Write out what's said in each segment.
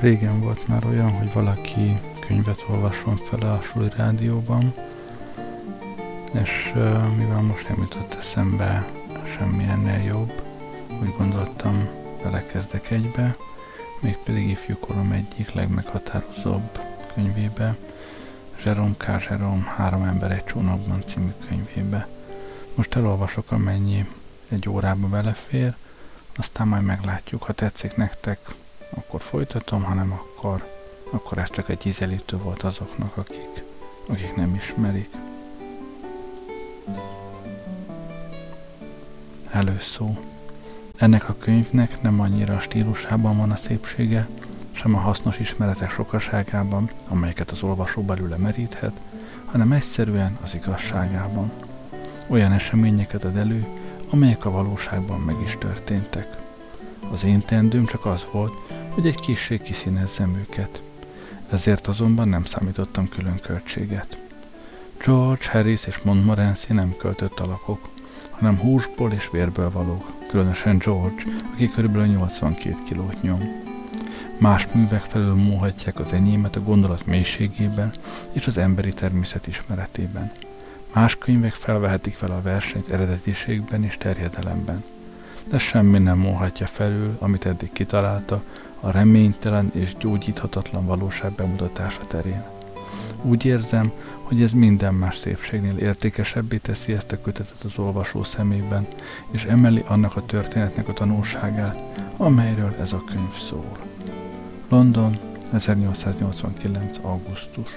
Régen volt már olyan, hogy valaki könyvet olvasson fel a suli rádióban, és mivel most nem jutott eszembe semmilyennél jobb, úgy gondoltam, belekezdek egybe, mégpedig ifjúkorom egyik legmeghatározóbb könyvébe, Jerome K. Jerome Három ember egy csónakban című könyvébe. Most elolvasok, amennyi egy órába belefér, aztán majd meglátjuk, ha tetszik nektek, akkor folytatom, ha nem, akkor, akkor ez csak egy ízelítő volt azoknak, akik, akik nem ismerik. Előszó. Ennek a könyvnek nem annyira a stílusában van a szépsége, sem a hasznos ismeretek sokaságában, amelyeket az olvasó belőle meríthet, hanem egyszerűen az igazságában. Olyan eseményeket ad elő, amelyek a valóságban meg is történtek. Az én tendőm csak az volt, hogy egy kissé kiszínezzem őket. Ezért azonban nem számítottam külön költséget. George, Harris és Montmorency nem költött alakok, hanem húsból és vérből valók, különösen George, aki körülbelül 82 kilót nyom. Más művek felől múhatják az enyémet a gondolat mélységében és az emberi természet ismeretében. Más könyvek felvehetik fel a versenyt eredetiségben és terjedelemben. De semmi nem múlhatja felül, amit eddig kitalálta, a reménytelen és gyógyíthatatlan valóság bemutatása terén. Úgy érzem, hogy ez minden más szépségnél értékesebbé teszi ezt a kötetet az olvasó szemében, és emeli annak a történetnek a tanulságát, amelyről ez a könyv szól. London, 1889. augusztus.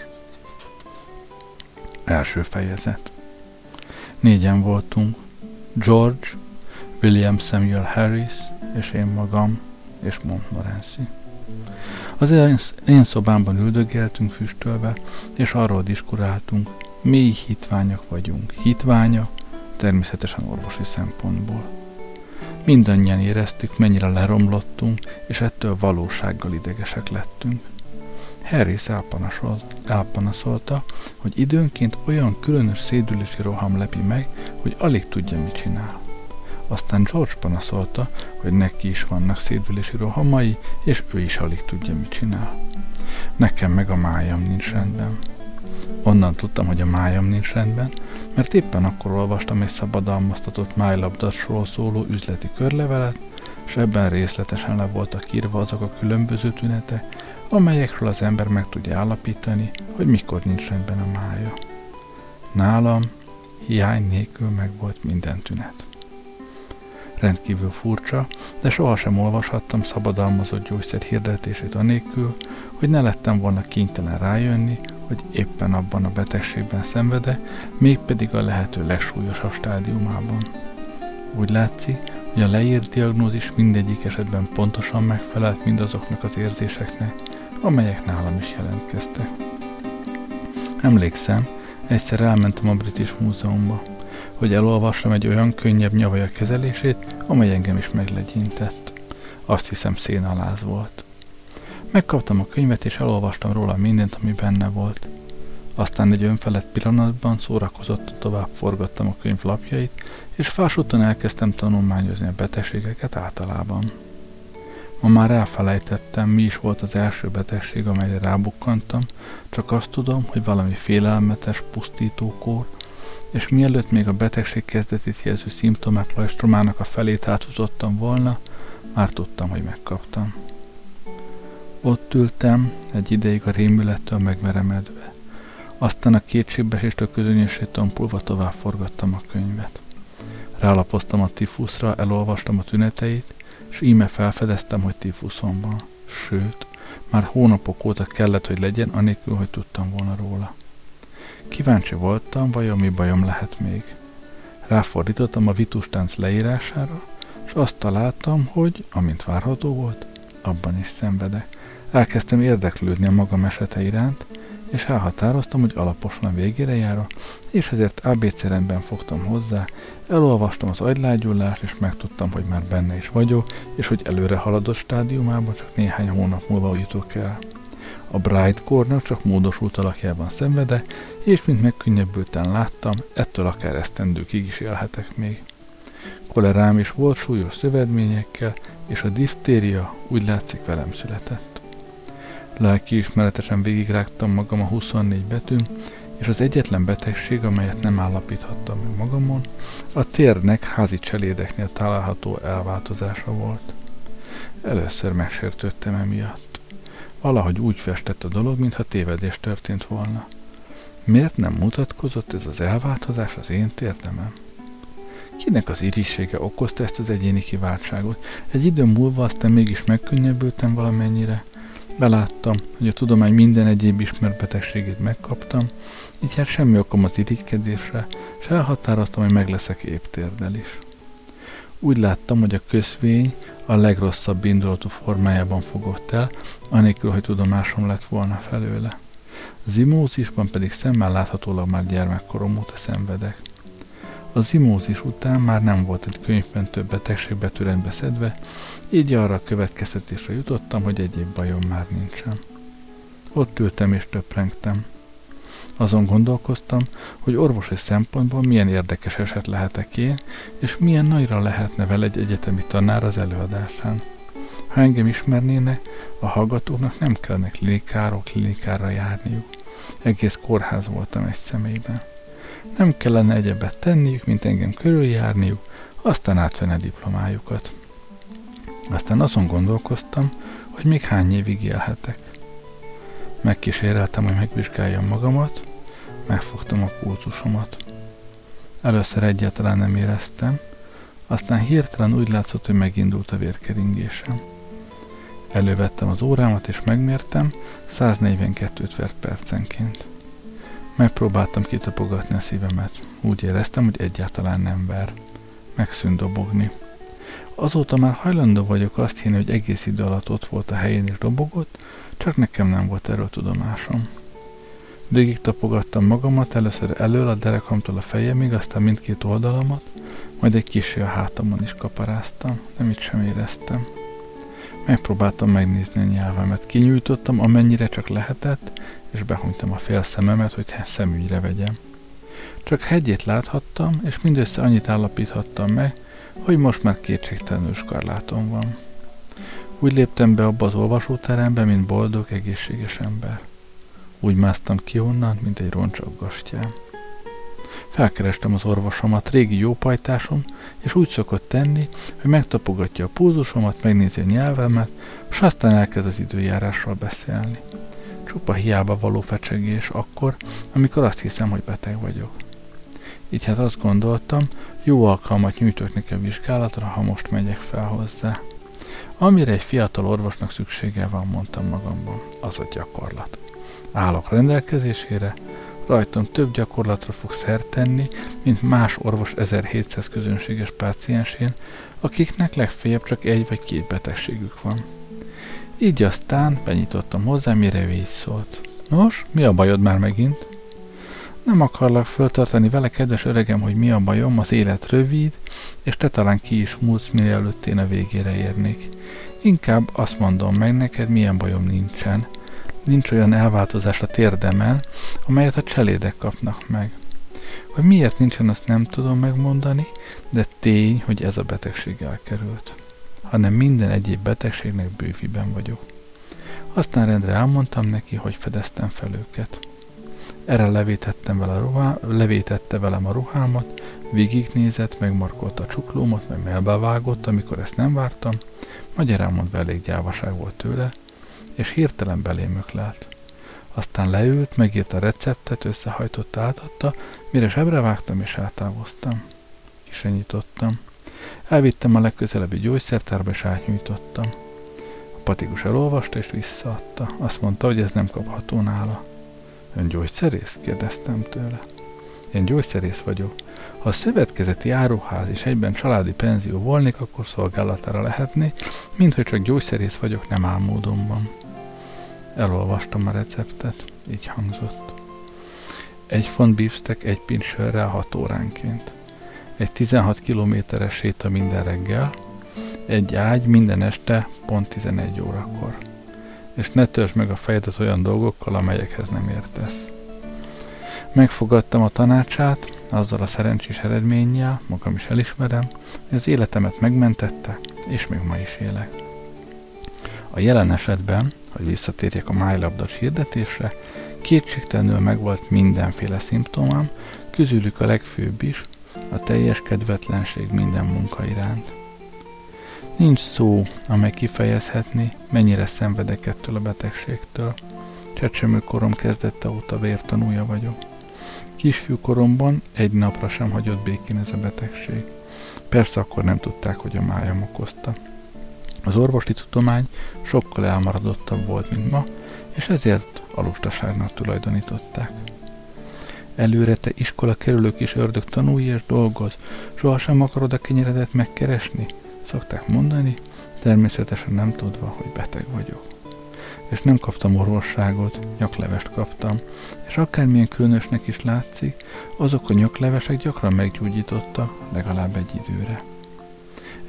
Első fejezet. Négyen voltunk. George, William Samuel Harris, és én magam, és Montmorency. Az én, szobámban üldögéltünk füstölve, és arról diskuráltunk, mi hitványok vagyunk. Hitványa, természetesen orvosi szempontból. Mindannyian éreztük, mennyire leromlottunk, és ettől valósággal idegesek lettünk. Harris elpanaszolta, hogy időnként olyan különös szédülési roham lepi meg, hogy alig tudja, mit csinál. Aztán George panaszolta, hogy neki is vannak szédülési rohamai, és ő is alig tudja, mit csinál. Nekem meg a májam nincs rendben. Onnan tudtam, hogy a májam nincs rendben, mert éppen akkor olvastam egy szabadalmaztatott májlabdasról szóló üzleti körlevelet, és ebben részletesen le voltak írva azok a különböző tünete, amelyekről az ember meg tudja állapítani, hogy mikor nincs rendben a mája. Nálam hiány nélkül meg volt minden tünet. Rendkívül furcsa, de sohasem olvashattam szabadalmazott gyógyszer hirdetését anélkül, hogy ne lettem volna kénytelen rájönni, hogy éppen abban a betegségben szenvede, mégpedig a lehető legsúlyosabb stádiumában. Úgy látszik, hogy a leírt diagnózis mindegyik esetben pontosan megfelelt mindazoknak az érzéseknek, amelyek nálam is jelentkeztek. Emlékszem, egyszer elmentem a British Múzeumba, hogy elolvassam egy olyan könnyebb nyavaja kezelését, amely engem is meglegyintett. Azt hiszem szénaláz volt. Megkaptam a könyvet, és elolvastam róla mindent, ami benne volt. Aztán egy önfelett pillanatban szórakozott tovább forgattam a könyv lapjait, és fásúton elkezdtem tanulmányozni a betegségeket általában. Ma már elfelejtettem, mi is volt az első betegség, amelyre rábukkantam, csak azt tudom, hogy valami félelmetes, pusztítókor, és mielőtt még a betegség kezdetét jelző szimptomák lajstromának a felét átuzottam volna, már tudtam, hogy megkaptam. Ott ültem, egy ideig a rémülettől megmeremedve. Aztán a kétségbeeséstől közönösé tompulva tovább forgattam a könyvet. Rálapoztam a tifuszra, elolvastam a tüneteit, és íme felfedeztem, hogy tifuszom van. Sőt, már hónapok óta kellett, hogy legyen, anélkül, hogy tudtam volna róla. Kíváncsi voltam, vajon mi bajom lehet még. Ráfordítottam a vitustánc leírására, és azt találtam, hogy, amint várható volt, abban is szenvedek. Elkezdtem érdeklődni a magam esete iránt, és elhatároztam, hogy alaposan a végére járok, és ezért ABC rendben fogtam hozzá, elolvastam az agylágyulást, és megtudtam, hogy már benne is vagyok, és hogy előre haladott stádiumában csak néhány hónap múlva jutok el. A Bright Core-nak csak módosult alakjában szenvede, és mint megkönnyebbülten láttam, ettől akár esztendőkig is élhetek még. Kolerám is volt súlyos szövedményekkel, és a diftéria úgy látszik velem született. Lelkiismeretesen végigrágtam magam a 24 betűn, és az egyetlen betegség, amelyet nem állapíthattam meg magamon, a térnek házi cselédeknél található elváltozása volt. Először megsértődtem emiatt. Valahogy úgy festett a dolog, mintha tévedés történt volna. Miért nem mutatkozott ez az elváltozás az én térdemem? Kinek az irigysége okozta ezt az egyéni kiváltságot? Egy idő múlva aztán mégis megkönnyebbültem valamennyire. Beláttam, hogy a tudomány minden egyéb ismert betegségét megkaptam, így hát semmi okom az irigykedésre, és elhatároztam, hogy meg leszek épp térdel is. Úgy láttam, hogy a közvény a legrosszabb indulatú formájában fogott el, anélkül, hogy tudomásom lett volna felőle. Zimózisban pedig szemmel láthatólag már gyermekkorom óta szenvedek. A zimózis után már nem volt egy könyvben több betegség betűrendbe szedve, így arra a következtetésre jutottam, hogy egyéb bajom már nincsen. Ott ültem és töprengtem. Azon gondolkoztam, hogy orvosi szempontból milyen érdekes eset lehetek én, és milyen nagyra lehetne vele egy egyetemi tanár az előadásán. Ha engem ismernének, a hallgatóknak nem kellene klinikáról klinikára járniuk. Egész kórház voltam egy személyben. Nem kellene egyebet tenniük, mint engem körüljárniuk, aztán átvenni diplomájukat. Aztán azon gondolkoztam, hogy még hány évig élhetek. Megkíséreltem, hogy megvizsgáljam magamat, megfogtam a pulzusomat. Először egyáltalán nem éreztem, aztán hirtelen úgy látszott, hogy megindult a vérkeringésem. Elővettem az órámat és megmértem 142 vert percenként. Megpróbáltam kitapogatni a szívemet. Úgy éreztem, hogy egyáltalán nem ver. Megszűnt dobogni. Azóta már hajlandó vagyok azt hinni, hogy egész idő alatt ott volt a helyén és dobogott, csak nekem nem volt erről tudomásom. Végig tapogattam magamat, először elől a derekamtól a fejemig, aztán mindkét oldalamat, majd egy kisé a hátamon is kaparáztam, nem itt sem éreztem. Megpróbáltam megnézni a nyelvemet, kinyújtottam amennyire csak lehetett, és behunytam a fél szememet, hogy szemügyre vegyem. Csak hegyét láthattam, és mindössze annyit állapíthattam meg, hogy most már kétségtelenül skarlátom van. Úgy léptem be abba az olvasóterembe, mint boldog, egészséges ember. Úgy másztam ki onnan, mint egy roncsaggastyán. Felkerestem az orvosomat, régi jópajtásom, és úgy szokott tenni, hogy megtapogatja a púzusomat, megnézi a nyelvemet, és aztán elkezd az időjárásról beszélni. Csupa hiába való fecsegés akkor, amikor azt hiszem, hogy beteg vagyok. Így hát azt gondoltam, jó alkalmat nyújtok neki a vizsgálatra, ha most megyek fel hozzá. Amire egy fiatal orvosnak szüksége van, mondtam magamban, az a gyakorlat. Állok rendelkezésére, rajtam több gyakorlatra fog szert tenni, mint más orvos 1700 közönséges páciensén, akiknek legfeljebb csak egy vagy két betegségük van. Így aztán benyitottam hozzá, mire ő így szólt. Nos, mi a bajod már megint? Nem akarlak föltartani vele, kedves öregem, hogy mi a bajom, az élet rövid, és te talán ki is múlsz, mielőtt én a végére érnék. Inkább azt mondom meg neked, milyen bajom nincsen. Nincs olyan elváltozás a térdemen, amelyet a cselédek kapnak meg. Hogy miért nincsen, azt nem tudom megmondani, de tény, hogy ez a betegség elkerült. Hanem minden egyéb betegségnek bőviben vagyok. Aztán rendre elmondtam neki, hogy fedeztem fel őket. Erre levétettem vele a ruhá, levétette velem a ruhámat, végignézett, megmarkolta a csuklómat, meg melbevágott, amikor ezt nem vártam, magyar elmondva elég gyávaság volt tőle, és hirtelen belém öklelt. Aztán leült, megírta a receptet, összehajtotta, átadta, mire zsebre vágtam és eltávoztam. Kisenyítottam. Elvittem a legközelebbi gyógyszertárba és átnyújtottam. A patikus elolvasta és visszaadta. Azt mondta, hogy ez nem kapható nála. Ön gyógyszerész? kérdeztem tőle. Én gyógyszerész vagyok. Ha a szövetkezeti áruház és egyben családi penzió volnék, akkor szolgálatára lehetnék, mint hogy csak gyógyszerész vagyok, nem álmódomban. Elolvastam a receptet, így hangzott. Egy font beefsteak egy pint sörrel 6 óránként. Egy 16 kilométeres séta minden reggel, egy ágy minden este pont 11 órakor. És ne törzs meg a fejedet olyan dolgokkal, amelyekhez nem értesz. Megfogadtam a tanácsát, azzal a szerencsés eredménnyel, magam is elismerem, hogy az életemet megmentette, és még ma is élek. A jelen esetben, hogy visszatérjek a májlabdas hirdetésre, kétségtelenül megvolt mindenféle szimptomám, közülük a legfőbb is, a teljes kedvetlenség minden munka iránt. Nincs szó, amely kifejezhetni, mennyire szenvedek ettől a betegségtől. Csecsemőkorom kezdette óta vértanúja vagyok. Kisfiú egy napra sem hagyott békén ez a betegség. Persze akkor nem tudták, hogy a májam okozta. Az orvosi tudomány sokkal elmaradottabb volt, mint ma, és ezért a lustaságnak tulajdonították. Előre te iskola kerülők is ördög tanulj és dolgoz, sohasem akarod a kenyeredet megkeresni? Szokták mondani, természetesen nem tudva, hogy beteg vagyok. És nem kaptam orvosságot, nyaklevest kaptam, és akármilyen különösnek is látszik, azok a nyaklevesek gyakran meggyógyította, legalább egy időre.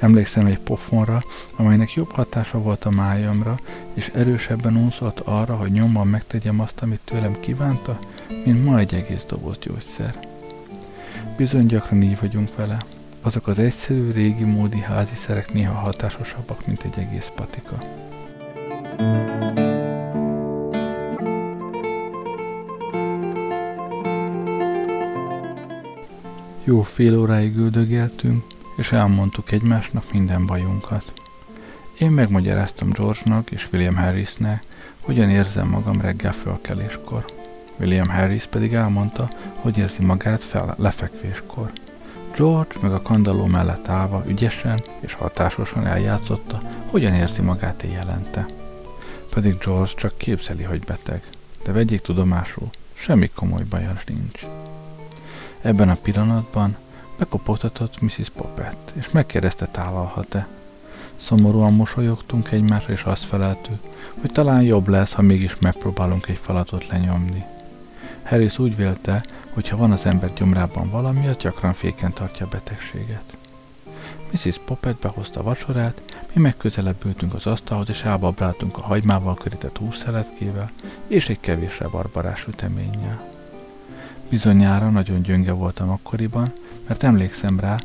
Emlékszem egy pofonra, amelynek jobb hatása volt a májamra, és erősebben unszolt arra, hogy nyomban megtegyem azt, amit tőlem kívánta, mint ma egy egész doboz gyógyszer. Bizony gyakran így vagyunk vele. Azok az egyszerű, régi módi házi szerek néha hatásosabbak, mint egy egész patika. Jó fél óráig üldögéltünk, és elmondtuk egymásnak minden bajunkat. Én megmagyaráztam George-nak és William Harrisnek, hogyan érzem magam reggel fölkeléskor. William Harris pedig elmondta, hogy érzi magát fel lefekvéskor. George meg a kandalló mellett állva ügyesen és hatásosan eljátszotta, hogyan érzi magát éjjelente. Pedig George csak képzeli, hogy beteg, de vegyék tudomásul, semmi komoly baja nincs. Ebben a pillanatban Bekopogtatott Mrs. Poppet, és megkérdezte, tálalhat-e. Szomorúan mosolyogtunk egymásra, és azt feleltük, hogy talán jobb lesz, ha mégis megpróbálunk egy falatot lenyomni. Harris úgy vélte, hogy ha van az ember gyomrában valami, az gyakran féken tartja a betegséget. Mrs. Poppet behozta a vacsorát, mi megközelebb ültünk az asztalhoz, és elbabráltunk a hagymával körített hússzeletkével és egy kevésre barbarás üteménnyel. Bizonyára nagyon gyönge voltam akkoriban, mert emlékszem rá,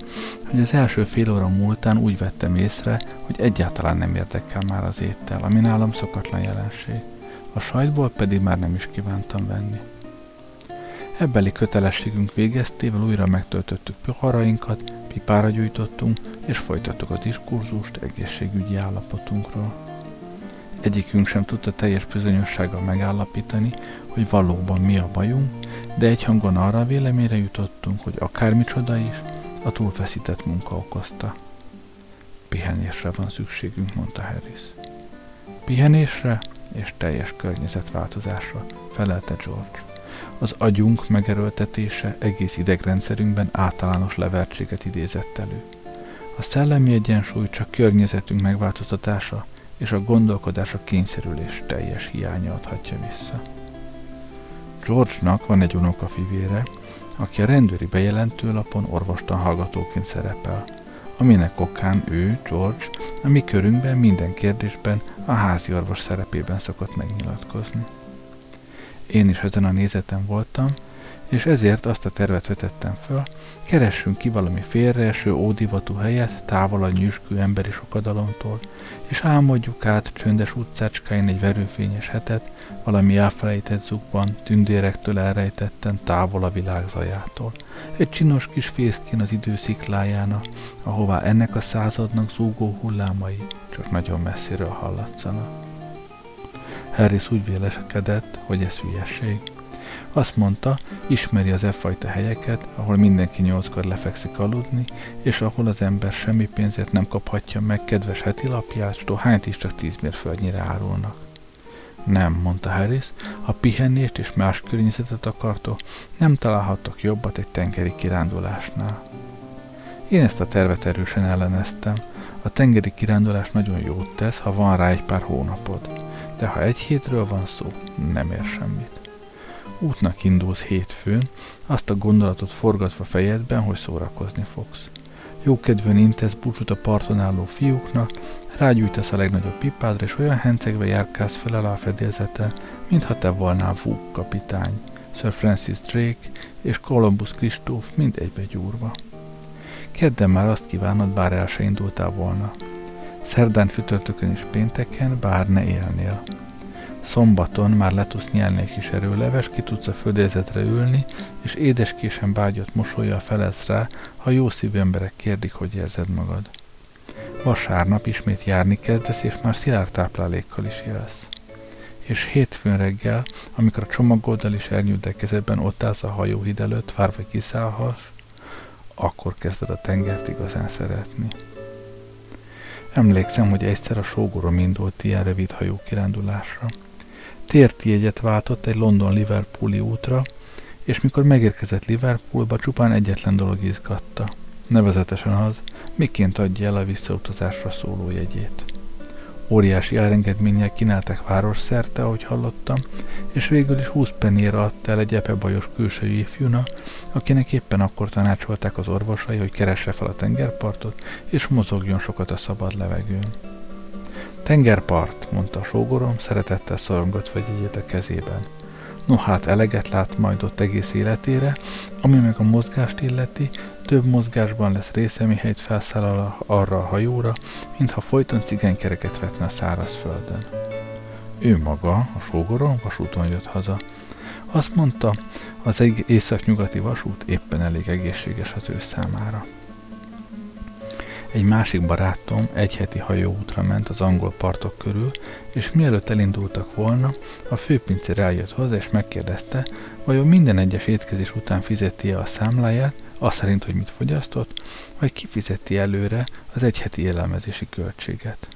hogy az első fél óra múltán úgy vettem észre, hogy egyáltalán nem érdekel már az étel, ami nálam szokatlan jelenség. A sajtból pedig már nem is kívántam venni. Ebbeli kötelességünk végeztével újra megtöltöttük poharainkat, pipára gyújtottunk, és folytattuk a diskurzust egészségügyi állapotunkról. Egyikünk sem tudta teljes bizonyossággal megállapítani, hogy valóban mi a bajunk, de egy hangon arra a véleményre jutottunk, hogy akármicsoda is, a túlfeszített munka okozta. Pihenésre van szükségünk, mondta Harris. Pihenésre és teljes környezetváltozásra, felelte George. Az agyunk megerőltetése egész idegrendszerünkben általános levertséget idézett elő. A szellemi egyensúly csak környezetünk megváltoztatása és a gondolkodása kényszerülés teljes hiánya adhatja vissza. George-nak van egy unokafivére, aki a rendőri bejelentőlapon orvostan hallgatóként szerepel, aminek okán ő, George, a mi körünkben minden kérdésben a házi orvos szerepében szokott megnyilatkozni. Én is ezen a nézeten voltam, és ezért azt a tervet vetettem föl, keressünk ki valami félreeső, ódivatú helyet távol a nyüskű emberi sokadalomtól, és álmodjuk át csöndes utcácskáin egy verőfényes hetet, valami elfelejtett zugban, tündérektől elrejtetten távol a világ zajától. Egy csinos kis fészkén az idő sziklájána, ahová ennek a századnak zúgó hullámai csak nagyon messziről hallatszanak. Harris úgy vélekedett, hogy ez hülyeség. Azt mondta, ismeri az e fajta helyeket, ahol mindenki nyolckor lefekszik aludni, és ahol az ember semmi pénzért nem kaphatja meg kedves heti lapját, s dohányt is csak tíz mérföldnyire árulnak. Nem, mondta Harris, ha pihenést és más környezetet akartok, nem találhattok jobbat egy tengeri kirándulásnál. Én ezt a tervet erősen elleneztem. A tengeri kirándulás nagyon jót tesz, ha van rá egy pár hónapod. De ha egy hétről van szó, nem ér semmit. Útnak indulsz hétfőn, azt a gondolatot forgatva fejedben, hogy szórakozni fogsz. Jókedvűen intesz búcsút a parton álló fiúknak, rágyújtasz a legnagyobb pipádra, és olyan hencegve járkálsz fel el a fedélzeten, mintha te volnál Vúk kapitány, Sir Francis Drake és Columbus Kristóf mind egybe gyúrva. Kedden már azt kívánod, bár el se indultál volna. Szerdán, csütörtökön és pénteken, bár ne élnél. Szombaton már le tudsz nyelni egy kis erőleves, ki tudsz a földérzetre ülni, és édeskésen bágyott mosolya felesz rá, ha jó szívű emberek kérdik, hogy érzed magad. Vasárnap ismét járni kezdesz, és már szilárd táplálékkal is élsz. És hétfőn reggel, amikor a csomagoddal is elnyújt kezedben ott állsz a hajóhíd előtt, várva kiszállhass, akkor kezded a tengert igazán szeretni. Emlékszem, hogy egyszer a sógorom indult ilyen rövid hajú kirándulásra. Térti jegyet váltott egy London-Liverpooli útra, és mikor megérkezett Liverpoolba, csupán egyetlen dolog izgatta. Nevezetesen az, miként adja el a visszautazásra szóló jegyét. Óriási árengedménnyel kínálták város szerte, ahogy hallottam, és végül is 20 pennyére adta el egy epebajos külső ifjúna, akinek éppen akkor tanácsolták az orvosai, hogy keresse fel a tengerpartot, és mozogjon sokat a szabad levegőn. Tengerpart, mondta a sógorom, szeretettel szorongott vagy a kezében. No hát eleget lát majd ott egész életére, ami meg a mozgást illeti, több mozgásban lesz része, mihelyt felszáll arra a hajóra, mintha folyton cigánykereket vetne a szárazföldön. Ő maga, a sógorom, vasúton jött haza. Azt mondta, az északnyugati vasút éppen elég egészséges az ő számára. Egy másik barátom egy heti hajóútra ment az angol partok körül, és mielőtt elindultak volna, a főpincér eljött hozzá és megkérdezte, vajon minden egyes étkezés után fizeti-e a számláját, azt szerint, hogy mit fogyasztott, vagy kifizeti előre az egyheti élelmezési költséget.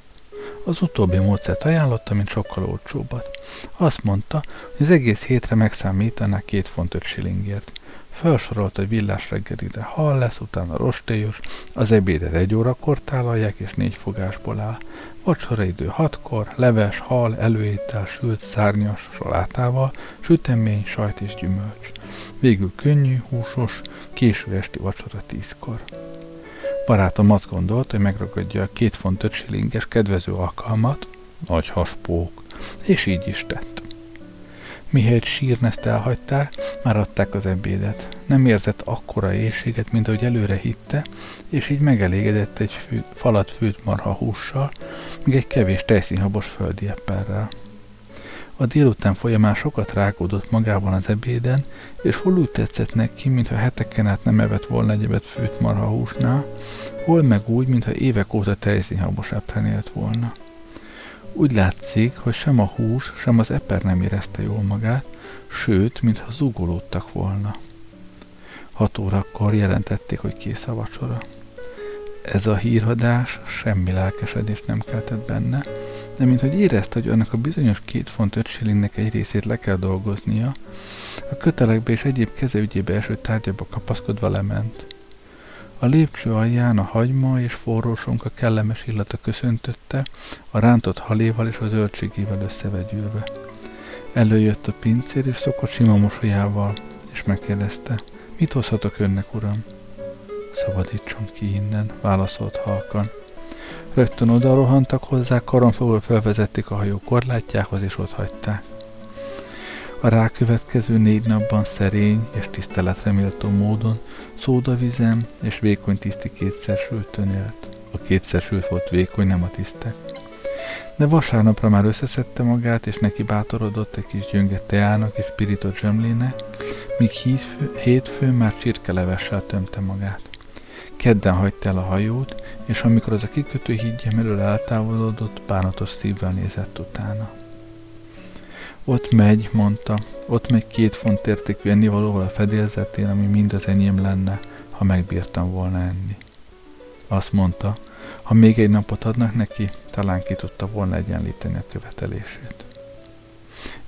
Az utóbbi módszert ajánlotta, mint sokkal olcsóbbat. Azt mondta, hogy az egész hétre megszámítaná két font öt shillingért. Felsorolt, hogy villás reggelire hal lesz, utána rostélyos, az ebédet egy órakor tálalják és négy fogásból áll. Vacsora idő hatkor, leves, hal, előétel, sült, szárnyas, salátával, sütemény, sajt és gyümölcs. Végül könnyű, húsos, késő esti vacsora tízkor. Barátom azt gondolt, hogy megragadja a két font öt kedvező alkalmat, nagy haspók, és így is tett. Mihelyt sírnezt elhagyták, már adták az ebédet. Nem érzett akkora éjséget, mint ahogy előre hitte, és így megelégedett egy fű, falat főt marha hússal, még egy kevés tejszínhabos földi epperrel. A délután folyamán sokat rágódott magában az ebéden, és hol úgy tetszett neki, mintha heteken át nem evett volna egyebet főt marha húsnál, hol meg úgy, mintha évek óta tejszínhabos epren élt volna. Úgy látszik, hogy sem a hús, sem az eper nem érezte jól magát, sőt, mintha zugolódtak volna. Hat órakor jelentették, hogy kész a vacsora. Ez a hírhadás semmi lelkesedést nem keltett benne, de mint hogy érezte, hogy annak a bizonyos két font öt egy részét le kell dolgoznia, a kötelekbe és egyéb kezeügyébe eső tárgyaba kapaszkodva lement. A lépcső alján a hagyma és forró sonka kellemes illata köszöntötte, a rántott haléval és az zöldségével összevegyülve. Előjött a pincér és szokott sima mosolyával, és megkérdezte, mit hozhatok önnek, uram? Szabadítson ki innen, válaszolt halkan. Rögtön oda rohantak hozzá, karonfogva felvezették a hajó korlátjához, és ott hagyták. A rákövetkező négy napban szerény és tiszteletreméltó módon szódavizem és vékony tiszti kétszer sültön élt. A kétszer sült volt vékony, nem a tisztek. De vasárnapra már összeszedte magát, és neki bátorodott egy kis gyönge teának és pirított zsemlének, míg hétfő, hétfőn már csirkelevessel tömte magát. Kedden hagyta el a hajót, és amikor az a kikötő hídja elől eltávolodott, bánatos szívvel nézett utána. Ott megy, mondta, ott megy két font értékű ennivalóval a fedélzetén, ami mind az enyém lenne, ha megbírtam volna enni. Azt mondta, ha még egy napot adnak neki, talán ki tudta volna egyenlíteni a követelését.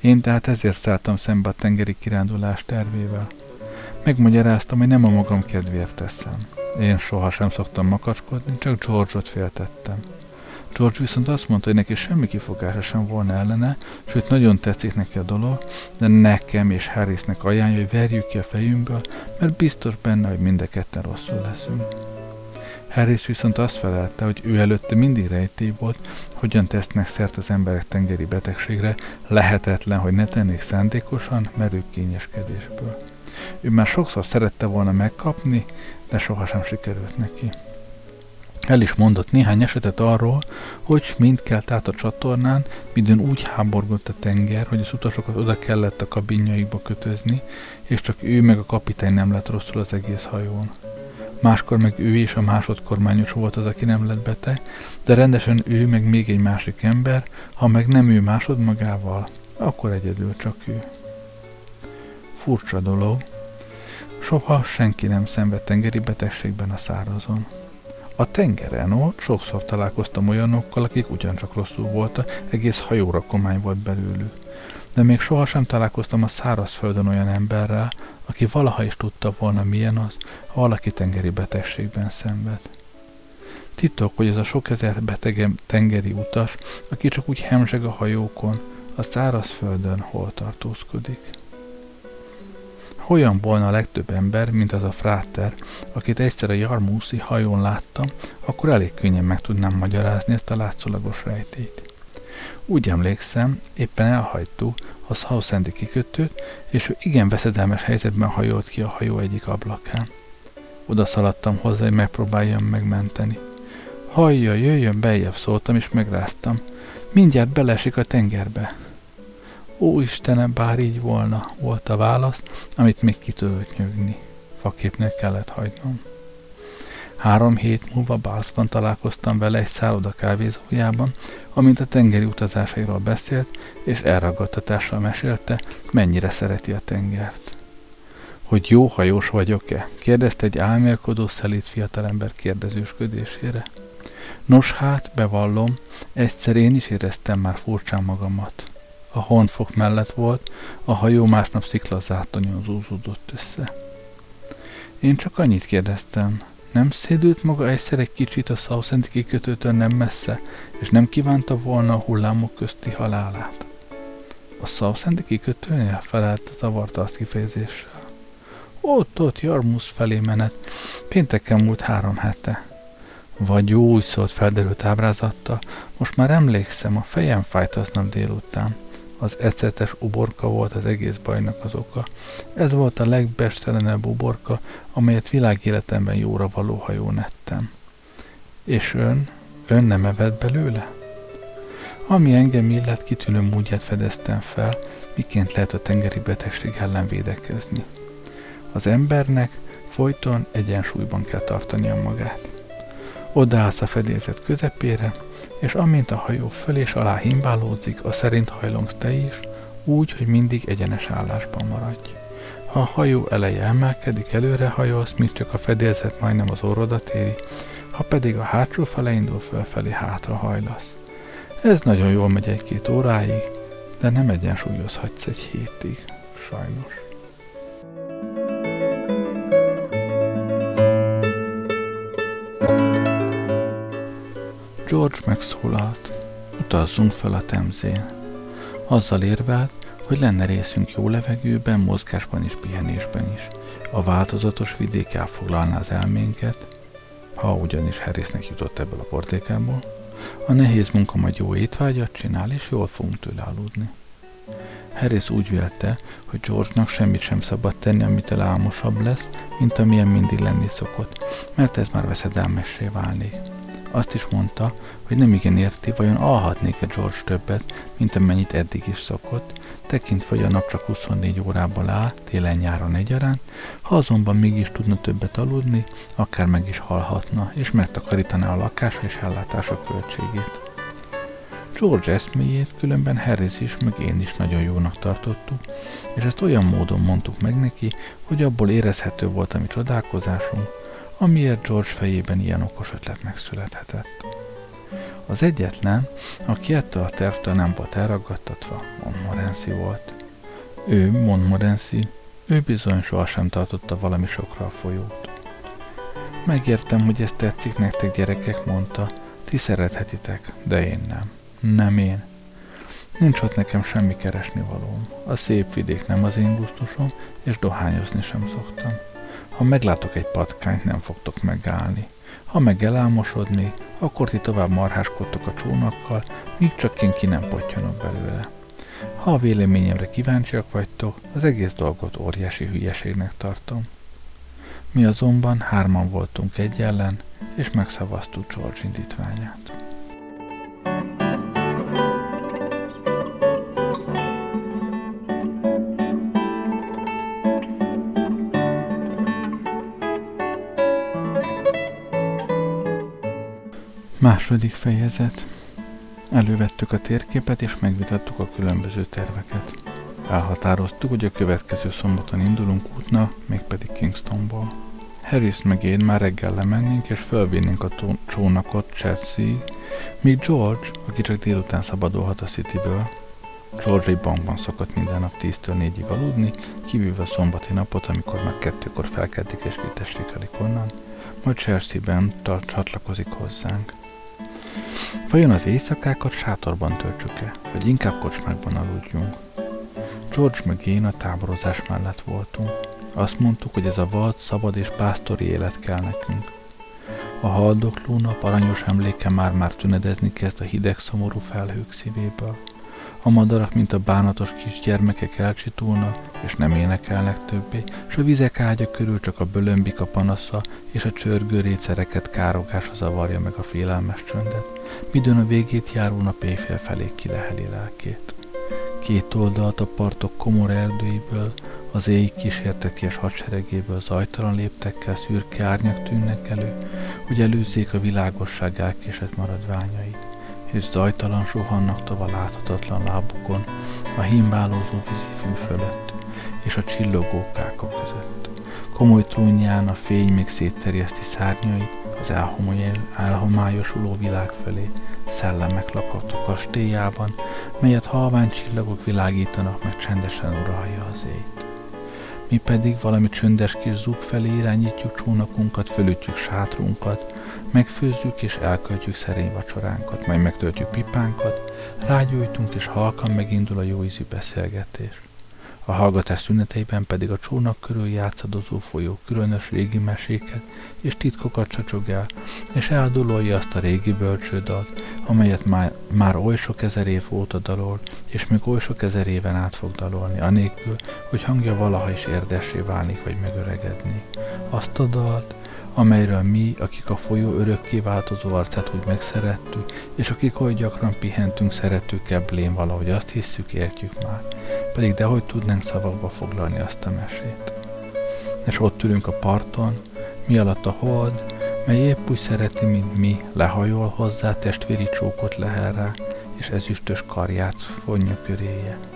Én tehát ezért szálltam szembe a tengeri kirándulás tervével. Megmagyaráztam, hogy nem a magam kedvéért teszem. Én sohasem szoktam makacskodni, csak George-ot féltettem. George viszont azt mondta, hogy neki semmi kifogása sem volna ellene, sőt nagyon tetszik neki a dolog, de nekem és Harrisnek ajánlja, hogy verjük ki a fejünkből, mert biztos benne, hogy mind a ketten rosszul leszünk. Harris viszont azt felelte, hogy ő előtte mindig rejtély volt, hogyan tesznek szert az emberek tengeri betegségre, lehetetlen, hogy ne tennék szándékosan, merő kényeskedésből. Ő már sokszor szerette volna megkapni, de sohasem sikerült neki. El is mondott néhány esetet arról, hogy mind kelt át a csatornán, midőn úgy háborgott a tenger, hogy az utasokat oda kellett a kabinjaikba kötözni, és csak ő meg a kapitány nem lett rosszul az egész hajón. Máskor meg ő és a másodkormányos volt az, aki nem lett beteg, de rendesen ő meg még egy másik ember, ha meg nem ő másod magával, akkor egyedül csak ő. Furcsa dolog, soha senki nem szenved tengeri betegségben a szárazon. A tengeren ott sokszor találkoztam olyanokkal, akik ugyancsak rosszul voltak, egész hajóra komány volt belőlük. De még sohasem találkoztam a szárazföldön olyan emberrel, aki valaha is tudta volna milyen az, ha valaki tengeri betegségben szenved. Titok, hogy ez a sok ezer betege tengeri utas, aki csak úgy hemzseg a hajókon, a szárazföldön hol tartózkodik. Hogyan volna a legtöbb ember, mint az a fráter, akit egyszer a Jarmuszi hajón láttam, akkor elég könnyen meg tudnám magyarázni ezt a látszólagos rejtét. Úgy emlékszem, éppen elhagytuk a Southend kikötőt, és ő igen veszedelmes helyzetben hajolt ki a hajó egyik ablakán. Oda szaladtam hozzá, hogy megpróbáljam megmenteni. Hajja, jöjjön beljebb szóltam, és megráztam. Mindjárt belesik a tengerbe. Ó Istenem, bár így volna, volt a válasz, amit még ki tudott nyögni. Faképnek kellett hagynom. Három hét múlva Bászban találkoztam vele egy szálloda kávézójában, amint a tengeri utazásairól beszélt, és elragadtatással mesélte, mennyire szereti a tengert. Hogy jó hajós vagyok-e? kérdezte egy álmélkodó szelít fiatalember kérdezősködésére. Nos hát, bevallom, egyszer én is éreztem már furcsán magamat a honfok mellett volt, a hajó másnap sziklazátonyon zúzódott össze. Én csak annyit kérdeztem, nem szédült maga egyszer egy kicsit a Southend kikötőtől nem messze, és nem kívánta volna a hullámok közti halálát? A Southend kikötőnél felelt zavarta azt kifejezéssel. Ott, ott, Jarmus felé menet. Pénteken múlt három hete. Vagy jó, úgy szólt felderült ábrázattal. Most már emlékszem, a fejem fájt aznap délután az ecetes uborka volt az egész bajnak az oka. Ez volt a legbestelenebb uborka, amelyet világéletemben jóra való hajón ettem. És ön? Ön nem evett belőle? Ami engem illet, kitűnő módját fedeztem fel, miként lehet a tengeri betegség ellen védekezni. Az embernek folyton egyensúlyban kell tartania magát. Odaállsz a fedélzet közepére, és amint a hajó föl és alá himbálódzik, a szerint hajlongsz te is, úgy, hogy mindig egyenes állásban maradj. Ha a hajó eleje emelkedik, előre hajolsz, míg csak a fedélzet majdnem az orrodat éri, ha pedig a hátsó fele indul fölfelé, hátra hajlasz. Ez nagyon jól megy egy-két óráig, de nem egyensúlyozhatsz egy hétig, sajnos. George megszólalt. Utazzunk fel a temzén. Azzal érvelt, hogy lenne részünk jó levegőben, mozgásban és pihenésben is. A változatos vidék elfoglalná az elménket, ha ugyanis Harrisnek jutott ebből a portékából, a nehéz munka majd jó étvágyat csinál, és jól fogunk tőle aludni. Harris úgy vélte, hogy George-nak semmit sem szabad tenni, amitől álmosabb lesz, mint amilyen mindig lenni szokott, mert ez már veszedelmessé válnék. Azt is mondta, hogy nem igen érti, vajon alhatnék-e George többet, mint amennyit eddig is szokott, tekintve, hogy a nap csak 24 órából áll, télen-nyáron egyaránt, ha azonban mégis tudna többet aludni, akár meg is halhatna, és megtakarítaná a lakása és ellátása költségét. George eszméjét különben Harris is, meg én is nagyon jónak tartottuk, és ezt olyan módon mondtuk meg neki, hogy abból érezhető volt a mi csodálkozásunk, amiért George fejében ilyen okos ötlet megszülethetett. Az egyetlen, aki ettől a tervtől nem volt elragadtatva, Montmorency volt. Ő, Montmorency, ő bizony sohasem tartotta valami sokra a folyót. Megértem, hogy ez tetszik nektek gyerekek, mondta, ti szerethetitek, de én nem. Nem én. Nincs ott nekem semmi keresni valóm. A szép vidék nem az én gusztusom, és dohányozni sem szoktam. Ha meglátok egy patkányt, nem fogtok megállni. Ha meg elámosodni, akkor ti tovább marháskodtok a csónakkal, míg csak én ki nem potyanok belőle. Ha a véleményemre kíváncsiak vagytok, az egész dolgot óriási hülyeségnek tartom. Mi azonban hárman voltunk egy ellen, és megszavaztuk George indítványát. Második fejezet. Elővettük a térképet és megvitattuk a különböző terveket. Elhatároztuk, hogy a következő szombaton indulunk útna, mégpedig Kingstonból. Harris meg én már reggel lemennénk és fölvinnénk a csónakot Chelsea, míg George, aki csak délután szabadulhat a Cityből, George egy bankban szokott minden nap 10-től 4-ig aludni, kívülve a szombati napot, amikor már kettőkor felkeltik és kitessékelik onnan, majd Chelsea-ben csatlakozik hozzánk. Vajon az éjszakákat sátorban töltsük-e, vagy inkább kocsmákban aludjunk? George meg én a táborozás mellett voltunk. Azt mondtuk, hogy ez a vad, szabad és pásztori élet kell nekünk. A haldokló nap aranyos emléke már-már tünedezni kezd a hideg, szomorú felhők szívéből. A madarak, mint a bánatos kisgyermekek elcsitulnak, és nem énekelnek többé, s a vizek ágya körül csak a bölömbik a panasza, és a csörgő récereket károgása zavarja meg a félelmes csöndet, midőn a végét járó nap éjfél felé kileheli lelkét. Két oldalt a partok komor erdőiből, az éj kísérteties hadseregéből zajtalan léptekkel szürke árnyak tűnnek elő, hogy előzzék a világosság elkésett maradványait és zajtalan suhannak tova láthatatlan lábukon a himbálózó vízifű fölött és a csillogó káka között. Komoly trúnyján a fény még szétterjeszti szárnyait az elhomályosuló világ felé, szellemek lakott kastélyában, melyet halvány csillagok világítanak, meg csendesen uralja az éjt. Mi pedig valami csöndes kis zug felé irányítjuk csónakunkat, fölütjük sátrunkat, Megfőzzük és elköltjük szerény vacsoránkat, majd megtöltjük pipánkat, rágyújtunk és halkan megindul a jó ízű beszélgetés. A hallgatás szüneteiben pedig a csónak körül játszadozó folyó különös régi meséket és titkokat csacsog el, és eldololja azt a régi bölcsődalt, amelyet már, már oly sok ezer év óta dalol, és még oly sok ezer éven át fog dalolni, anélkül, hogy hangja valaha is érdessé válnik vagy megöregedni. Azt a dalt, amelyről mi, akik a folyó örökké változó arcát úgy megszerettük, és akik oly gyakran pihentünk szeretőkkel blém valahogy azt hisszük, értjük már, pedig dehogy tudnánk szavakba foglalni azt a mesét. És ott ülünk a parton, mi alatt a hold, mely épp úgy szereti, mint mi, lehajol hozzá, testvéri csókot lehel és ezüstös karját fonja köréje.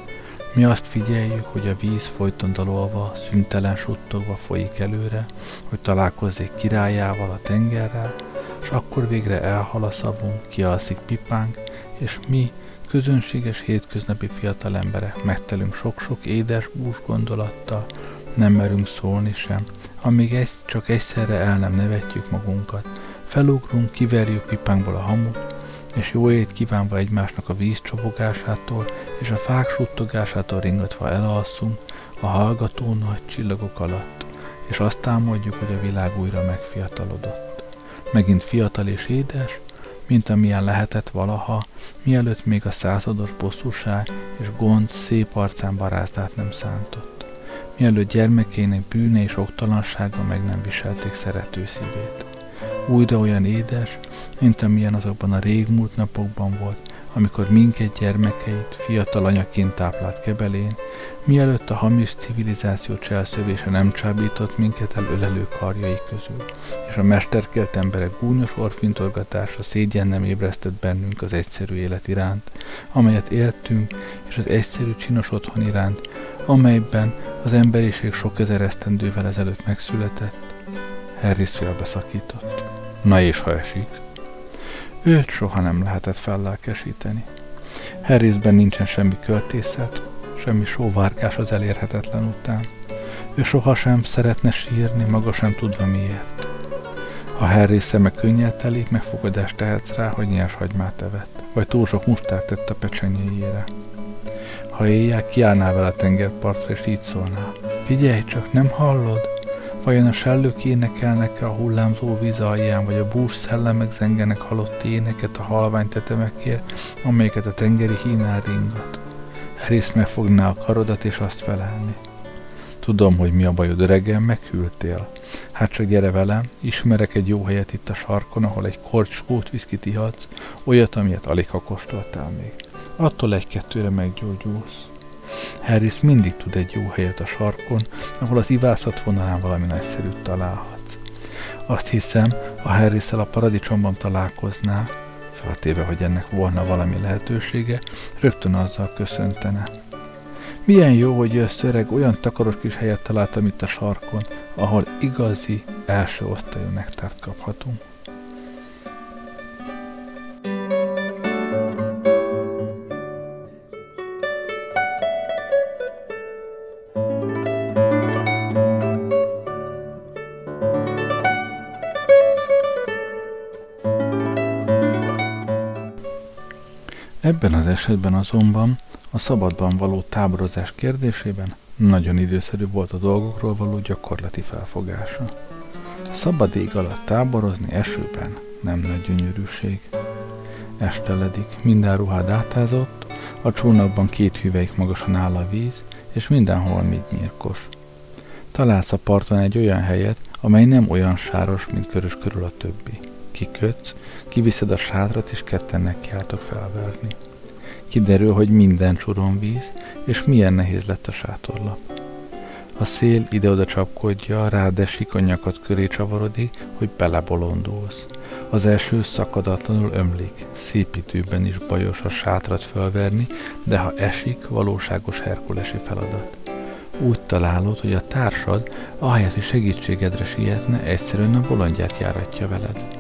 Mi azt figyeljük, hogy a víz folyton dalolva, szüntelen suttogva folyik előre, hogy találkozzék királyával, a tengerrel, és akkor végre elhal a szavunk, kialszik pipánk, és mi, közönséges hétköznapi fiatal emberek megtelünk sok-sok édes bús gondolattal, nem merünk szólni sem, amíg ezt csak egyszerre el nem nevetjük magunkat. Felugrunk, kiverjük pipánkból a hamut, és jó ét kívánva egymásnak a víz csobogásától és a fák suttogásától ringatva elalszunk a hallgató nagy csillagok alatt, és azt támadjuk, hogy a világ újra megfiatalodott. Megint fiatal és édes, mint amilyen lehetett valaha, mielőtt még a százados bosszúság és gond szép arcán barázdát nem szántott. Mielőtt gyermekének bűne és oktalansága meg nem viselték szerető szívét. Újra olyan édes, mint amilyen azokban a régmúlt napokban volt, amikor minket gyermekeit fiatal anyaként táplált kebelén, mielőtt a hamis civilizáció cselszövése nem csábított minket el ölelő karjai közül, és a mesterkelt emberek gúnyos orfintorgatása szégyen nem ébresztett bennünk az egyszerű élet iránt, amelyet éltünk, és az egyszerű csinos otthon iránt, amelyben az emberiség sok ezer esztendővel ezelőtt megszületett. Harris félbeszakított. Na és ha esik? Őt soha nem lehetett fellelkesíteni. Harrisben nincsen semmi költészet, semmi sóvárgás az elérhetetlen után. Ő sohasem szeretne sírni, maga sem tudva miért. Ha Harry szeme könnyel telik, megfogadást tehetsz rá, hogy nyers hagymát evett, vagy túl sok mustát tett a pecsenyéjére. Ha éjjel kiállnál vele tengerpartra, és így szólnál. Figyelj csak, nem hallod? Vajon a sellők énekelnek-e a hullámzó víz alján, vagy a bús szellemek zengenek halott éneket a halvány tetemekért, amelyeket a tengeri hínál ringat? Harris megfogná a karodat és azt felelni. Tudom, hogy mi a bajod, öregem, meghűltél. Hát csak gyere velem, ismerek egy jó helyet itt a sarkon, ahol egy korcskót viszkit ihatsz, olyat, amilyet alig ha kóstoltál még. Attól egy-kettőre meggyógyulsz. Harris mindig tud egy jó helyet a sarkon, ahol az ivászat vonalán valami nagyszerűt találhatsz. Azt hiszem, ha harris a paradicsomban találkoznál, feltéve, hogy ennek volna valami lehetősége, rögtön azzal köszöntene. Milyen jó, hogy jössz olyan takaros kis helyet találtam itt a sarkon, ahol igazi első osztályú nektárt kaphatunk. Ebben az esetben azonban a szabadban való táborozás kérdésében nagyon időszerű volt a dolgokról való gyakorlati felfogása. Szabad ég alatt táborozni esőben nem nagy gyönyörűség. Esteledik, minden ruhád átázott, a csónakban két hüvelyk magasan áll a víz, és mindenhol mit nyírkos. Találsz a parton egy olyan helyet, amely nem olyan sáros, mint körös körül a többi. Kikötsz, kiviszed a sátrat, és ketten nekiálltok felverni. Kiderül, hogy minden csuron víz, és milyen nehéz lett a sátorlap. A szél ide-oda csapkodja, rád esik, a nyakad köré csavarodik, hogy belebolondulsz. Az első szakadatlanul ömlik, szépítőben is bajos a sátrat fölverni, de ha esik, valóságos herkulesi feladat. Úgy találod, hogy a társad, ahelyett, hogy segítségedre sietne, egyszerűen a bolondját járatja veled.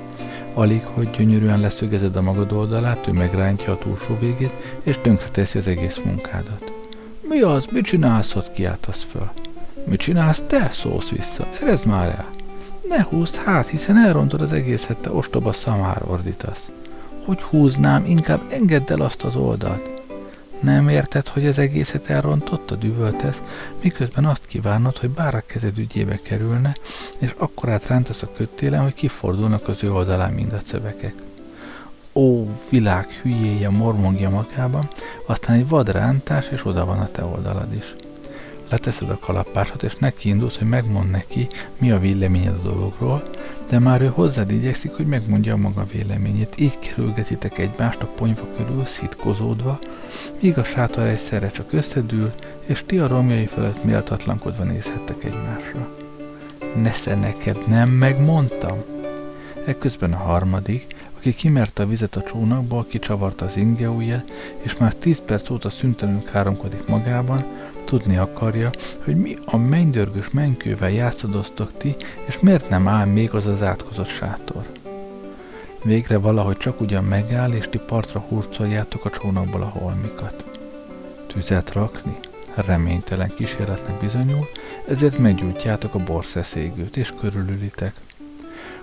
Alig, hogy gyönyörűen leszögezed a magad oldalát, ő megrántja a túlsó végét, és tönkreteszi az egész munkádat. Mi az? Mit csinálsz ott? kiáltasz föl. Mit csinálsz te? szólsz vissza. Erez már el. Ne húzd hát, hiszen elrontod az egészet, te ostoba szamár, ordítasz. Hogy húznám, inkább engedd el azt az oldalt. Nem érted, hogy az egészet elrontotta, düvöltesz, miközben azt kívánod, hogy bár a kezed ügyébe kerülne, és akkor átrántasz a köttélen, hogy kifordulnak az ő oldalán mind a cövekek. Ó, világ hülyéje mormogja magában, aztán egy vad rántás, és oda van a te oldalad is. Leteszed a kalapásot, és neki indulsz, hogy megmond neki, mi a véleményed a dologról, de már ő hozzád igyekszik, hogy megmondja a maga véleményét. Így kerülgetitek egymást a ponyva körül szitkozódva, míg a sátor egyszerre csak összedül, és ti a romjai fölött méltatlankodva nézhettek egymásra. Nesze neked, nem megmondtam? Ekközben a harmadik, aki kimerte a vizet a csónakból, kicsavarta az ingeújját, és már tíz perc óta szüntelenül káromkodik magában, tudni akarja, hogy mi a mennydörgős menykővel játszadoztok ti, és miért nem áll még az az átkozott sátor. Végre valahogy csak ugyan megáll, és ti partra hurcoljátok a csónakból a holmikat. Tüzet rakni? Reménytelen kísérletnek bizonyul, ezért meggyújtjátok a borszeszégőt, és körülülitek.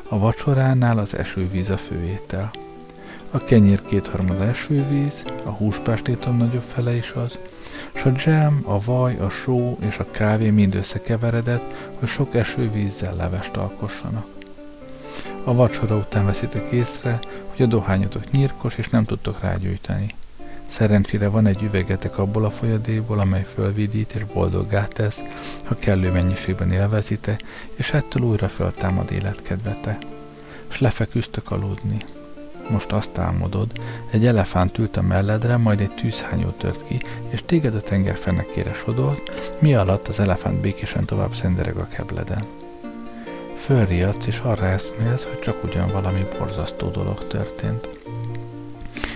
A vacsoránál az esővíz a főétel. A kenyér kétharmad esővíz, a húspástétom nagyobb fele is az, s a dzsám, a vaj, a só és a kávé mind összekeveredett, hogy sok esővízzel levest alkossanak. A vacsora után veszitek észre, hogy a dohányotok nyírkos, és nem tudtok rágyújtani. Szerencsére van egy üvegetek abból a folyadékból, amely fölvidít és boldoggá tesz, ha kellő mennyiségben élvezite, és ettől újra föltámad életkedvete. S lefeküztök aludni. Most azt álmodod, egy elefánt ült a melledre, majd egy tűzhányó tört ki, és téged a tenger fenekére sodolt, mi alatt az elefánt békésen tovább szendereg a kebleden. Fölriadsz, és arra eszmélsz, hogy csak ugyan valami borzasztó dolog történt.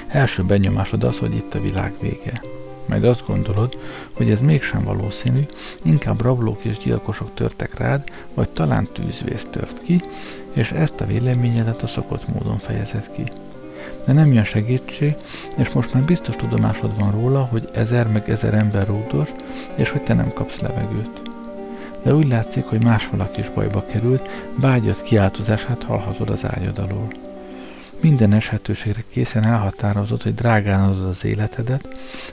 Első benyomásod az, hogy itt a világ vége. Majd azt gondolod, hogy ez mégsem valószínű, inkább rablók és gyilkosok törtek rád, vagy talán tűzvész tört ki, és ezt a véleményedet a szokott módon fejezed ki. De nem jön segítség, és most már biztos tudomásod van róla, hogy ezer meg ezer ember rúdos, és hogy te nem kapsz levegőt. De úgy látszik, hogy más valaki is bajba került, vágyott kiáltozását hallhatod az ágyad alól. Minden esetőségre készen elhatározott, hogy drágán adod az életedet,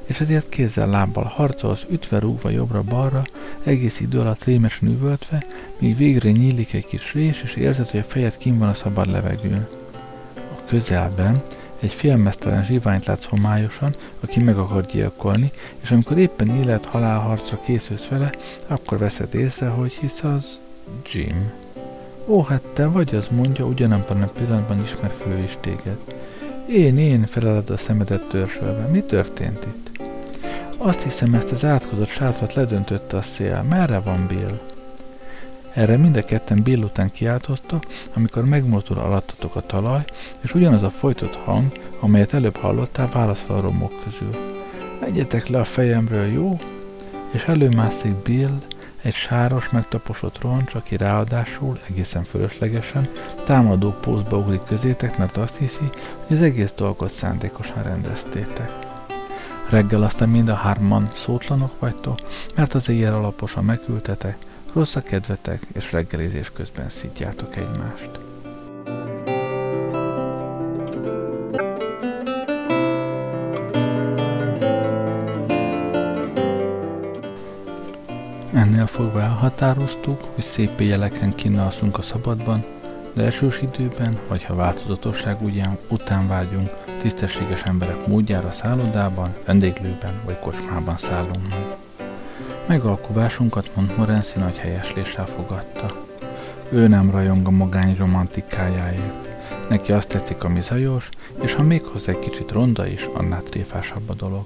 és ezért kézzel lábbal harcolsz, ütve rúgva jobbra-balra, egész idő alatt rémesen üvöltve, míg végre nyílik egy kis rés, és érzed, hogy a fejed kim van a szabad levegőn. A közelben, Egy félmeztelen zsiványt látsz homályosan, aki meg akar gyilkolni, és amikor éppen élet-halálharcra készülsz vele, akkor veszed észre, hogy hisz az Jim. Ó, hát te vagy az mondja, ugyanabban a pillanatban ismer föl is téged. Én, én, feleled a szemedet törzsölve. Mi történt itt? Azt hiszem, ezt az átkozott sátrat ledöntötte a szél. Merre van Bill? Erre mind a ketten Bill után kiáltoztak, amikor megmozdul alattatok a talaj, és ugyanaz a folytott hang, amelyet előbb hallottál, válaszol a romok közül. Megyetek le a fejemről, jó? És előmászik Bill, egy sáros, megtaposott roncs, aki ráadásul, egészen fölöslegesen, támadó pózba ugrik közétek, mert azt hiszi, hogy az egész dolgot szándékosan rendeztétek. Reggel aztán mind a hárman szótlanok vagytok, mert az éjjel alaposan megültetek, rossz a kedvetek, és reggelizés közben szítjátok egymást. Fogva elhatároztuk, hogy szép éjjeleken kínálszunk a szabadban, de elsős időben, vagy ha változatosság ugyan, után vágyunk, tisztességes emberek módjára szállodában, vendéglőben vagy kocsmában szállunk meg. Megalkuvásunkat Montmorency nagy helyesléssel fogadta. Ő nem rajong a magány romantikájáért. Neki azt tetszik, ami zajos, és ha még hozzá egy kicsit ronda is, annál tréfásabb a dolog.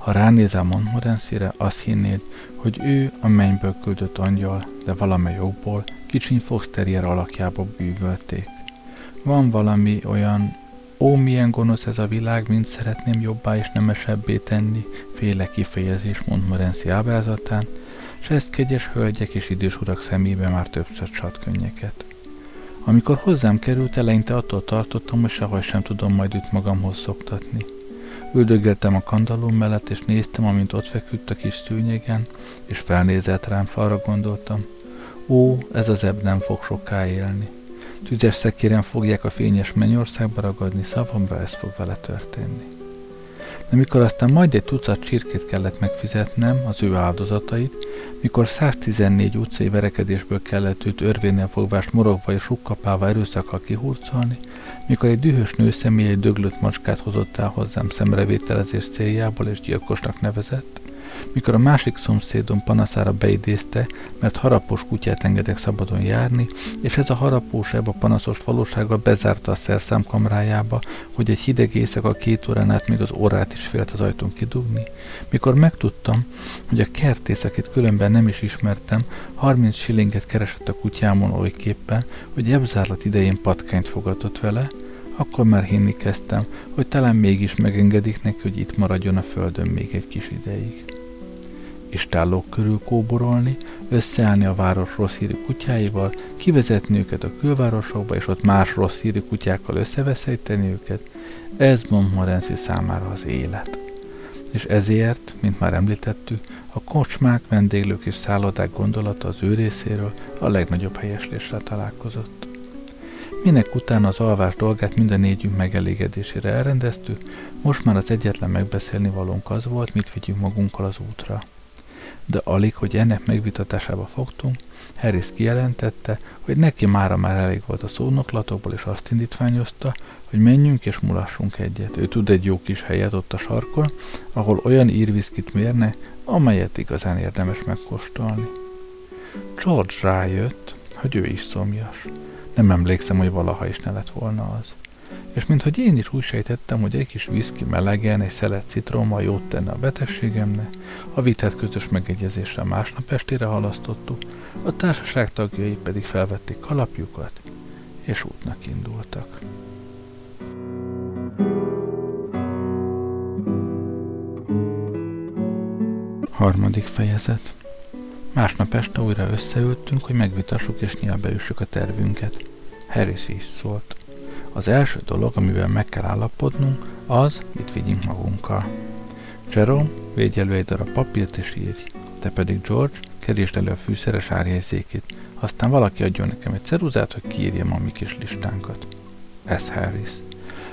Ha ránézel Montmorency-re, azt hinnéd, hogy ő a mennyből küldött angyal, de valamely okból kicsiny Fox Terrier alakjába bűvölték. Van valami olyan, ó milyen gonosz ez a világ, mint szeretném jobbá és nemesebbé tenni, féle kifejezés Montmorency ábrázatán, s ezt kegyes hölgyek és idős urak szemébe már többször csat könnyeket. Amikor hozzám került, eleinte attól tartottam, hogy sehogy sem tudom majd őt magamhoz szoktatni. Üldögéltem a kandalom mellett, és néztem, amint ott feküdt a kis szűnyegen, és felnézett rám, arra gondoltam, ó, ez az ebb nem fog soká élni. Tüzes szekéren fogják a fényes mennyországba ragadni, szavamra ez fog vele történni. De mikor aztán majd egy tucat csirkét kellett megfizetnem, az ő áldozatait, mikor 114 utcai verekedésből kellett őt örvénél fogvást morogva és rukkapálva erőszakkal kihurcolni, mikor egy dühös nőszemély egy döglött macskát hozott el hozzám szemrevételezés céljából és gyilkosnak nevezett, mikor a másik szomszédom panaszára beidézte, mert harapós kutyát engedek szabadon járni, és ez a harapós a panaszos valósággal bezárta a szerszám kamrájába, hogy egy hideg éjszaka két órán át még az órát is félt az ajtón kidugni, mikor megtudtam, hogy a kertész, akit különben nem is ismertem, 30 shillinget keresett a kutyámon olyképpen, hogy ebzárlat idején patkányt fogadott vele, akkor már hinni kezdtem, hogy talán mégis megengedik neki, hogy itt maradjon a földön még egy kis ideig istállók körül kóborolni, összeállni a város rossz hírű kutyáival, kivezetni őket a külvárosokba, és ott más rossz hírű kutyákkal összeveszejteni őket, ez Montmorency számára az élet. És ezért, mint már említettük, a kocsmák, vendéglők és szállodák gondolata az ő részéről a legnagyobb helyeslésre találkozott. Minek utána az alvás dolgát mind a négyünk megelégedésére elrendeztük, most már az egyetlen megbeszélni valónk az volt, mit vigyünk magunkkal az útra de alig, hogy ennek megvitatásába fogtunk, Harris kijelentette, hogy neki mára már elég volt a szónoklatokból, és azt indítványozta, hogy menjünk és mulassunk egyet. Ő tud egy jó kis helyet ott a sarkon, ahol olyan írviszkit mérne, amelyet igazán érdemes megkóstolni. George rájött, hogy ő is szomjas. Nem emlékszem, hogy valaha is ne lett volna az és minthogy én is úgy sejtettem, hogy egy kis viszki melegen, egy szelet citrommal jót tenne a betegségemnek, a vitát közös megegyezésre másnap estére halasztottuk, a társaság tagjai pedig felvették kalapjukat, és útnak indultak. Harmadik fejezet Másnap este újra összeültünk, hogy megvitassuk és nyilbeüssük a tervünket. Harris is szólt. Az első dolog, amivel meg kell állapodnunk, az, mit vigyünk magunkkal. Jerome, védj elő egy darab papírt és írj. Te pedig George, keresd elő a fűszeres árjegyzékét. Aztán valaki adjon nekem egy ceruzát, hogy kiírjam a mi kis listánkat. Ez Harris.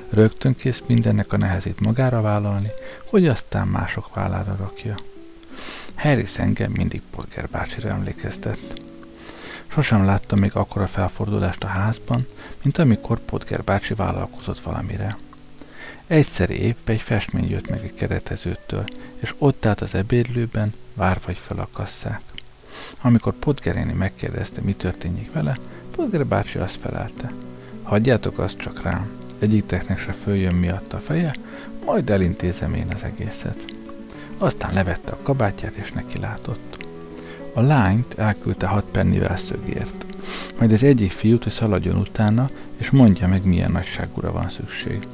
Rögtön kész mindennek a nehezét magára vállalni, hogy aztán mások vállára rakja. Harris engem mindig Polger bácsira emlékeztett. Sosem láttam még akkora felfordulást a házban, mint amikor Potger bácsi vállalkozott valamire. Egyszer épp egy festmény jött meg egy keretezőtől, és ott állt az ebédlőben, várva, hogy felakasszák. Amikor Podgeréni megkérdezte, mi történik vele, Podger bácsi azt felelte. Hagyjátok azt csak rám, egyikteknek se följön miatt a feje, majd elintézem én az egészet. Aztán levette a kabátját, és neki látott. A lányt elküldte hat pennivel szögért. Majd az egyik fiút, hogy szaladjon utána, és mondja meg, milyen nagyságúra van szükség.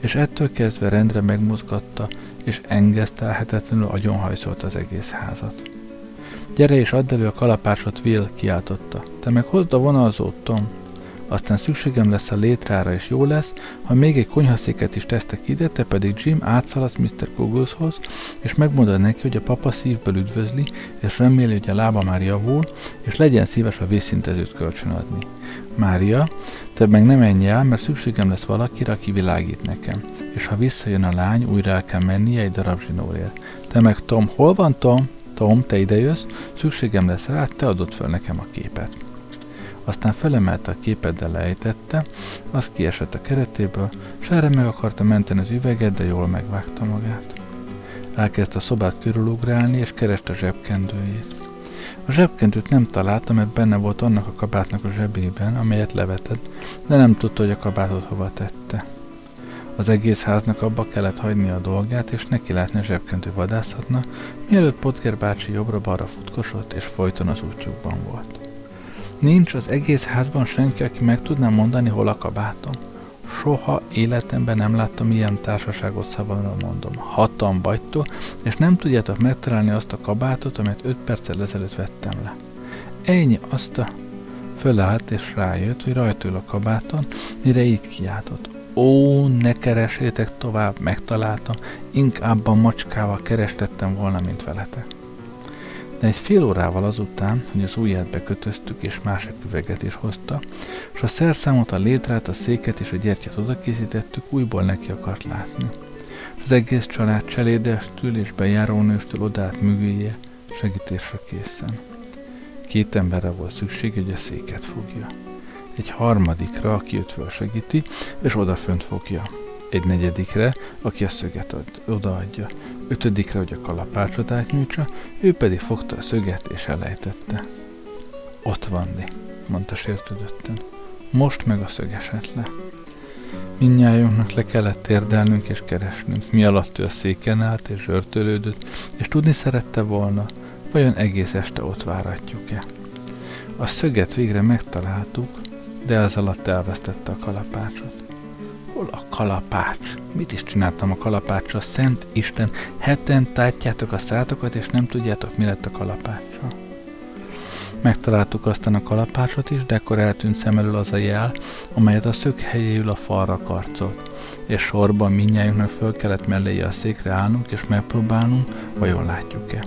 És ettől kezdve rendre megmozgatta, és engesztelhetetlenül agyonhajszolt az egész házat. Gyere és add elő a kalapásot, Will, kiáltotta. Te meg hozd a vonalzót, Tom. Aztán szükségem lesz a létrára, és jó lesz, ha még egy konyhaszéket is tesztek ide, te pedig Jim átszalasz Mr. Googleshoz, és megmondod neki, hogy a papa szívből üdvözli, és reméli, hogy a lába már javul, és legyen szíves a vízszintezőt kölcsönadni. Mária, te meg nem menj el, mert szükségem lesz valakire, aki világít nekem. És ha visszajön a lány, újra el kell mennie egy darab zsinórért. Te meg Tom, hol van Tom? Tom, te idejössz, szükségem lesz rá, te adod föl nekem a képet. Aztán felemelte a képet, de lejtette, az kiesett a keretéből, s erre meg akarta menteni az üveget, de jól megvágta magát. Elkezdte a szobát körülugrálni, és kereste a zsebkendőjét. A zsebkendőt nem találta, mert benne volt annak a kabátnak a zsebében, amelyet levetett, de nem tudta, hogy a kabátot hova tette. Az egész háznak abba kellett hagyni a dolgát, és neki látni a zsebkendő vadászatna, mielőtt Potker bácsi jobbra-balra futkosott, és folyton az útjukban volt. Nincs az egész házban senki, aki meg tudná mondani, hol a kabátom. Soha életemben nem láttam ilyen társaságot szavamra mondom. Hatan vagytok, és nem tudjátok megtalálni azt a kabátot, amit öt perccel ezelőtt vettem le. Ennyi, azt a... Fölállt és rájött, hogy rajta ül a kabáton, mire így kiáltott. Ó, ne keresétek tovább, megtaláltam, inkább a macskával kerestettem volna, mint veletek. De egy fél órával azután, hogy az ujját bekötöztük és másik üveget is hozta, és a szerszámot, a létrát, a széket és a gyertyát oda készítettük, újból neki akart látni. És az egész család cselédestől és bejárónőstől odállt mögéje, segítésre készen. Két emberre volt szükség, hogy a széket fogja. Egy harmadikra, aki őt segíti, és odafönt fogja egy negyedikre, aki a szöget ad, odaadja, ötödikre, hogy a kalapácsot átnyújtsa, ő pedig fogta a szöget és elejtette. Ott van, mondta sértődötten. Most meg a szög esett le. Mindnyájunknak le kellett térdelnünk és keresnünk, mi alatt ő a széken állt és zsörtölődött, és tudni szerette volna, vajon egész este ott váratjuk-e. A szöget végre megtaláltuk, de ez alatt elvesztette a kalapácsot. Hol a kalapács? Mit is csináltam a kalapáccsal? Szent Isten, heten tátjátok a szátokat, és nem tudjátok, mi lett a kalapáccsal. Megtaláltuk aztán a kalapácsot is, de akkor eltűnt szem elől az a jel, amelyet a szög helyéül a falra karcolt, és sorban minnyájunknak föl kellett melléje a székre állnunk, és megpróbálnunk, vajon látjuk-e.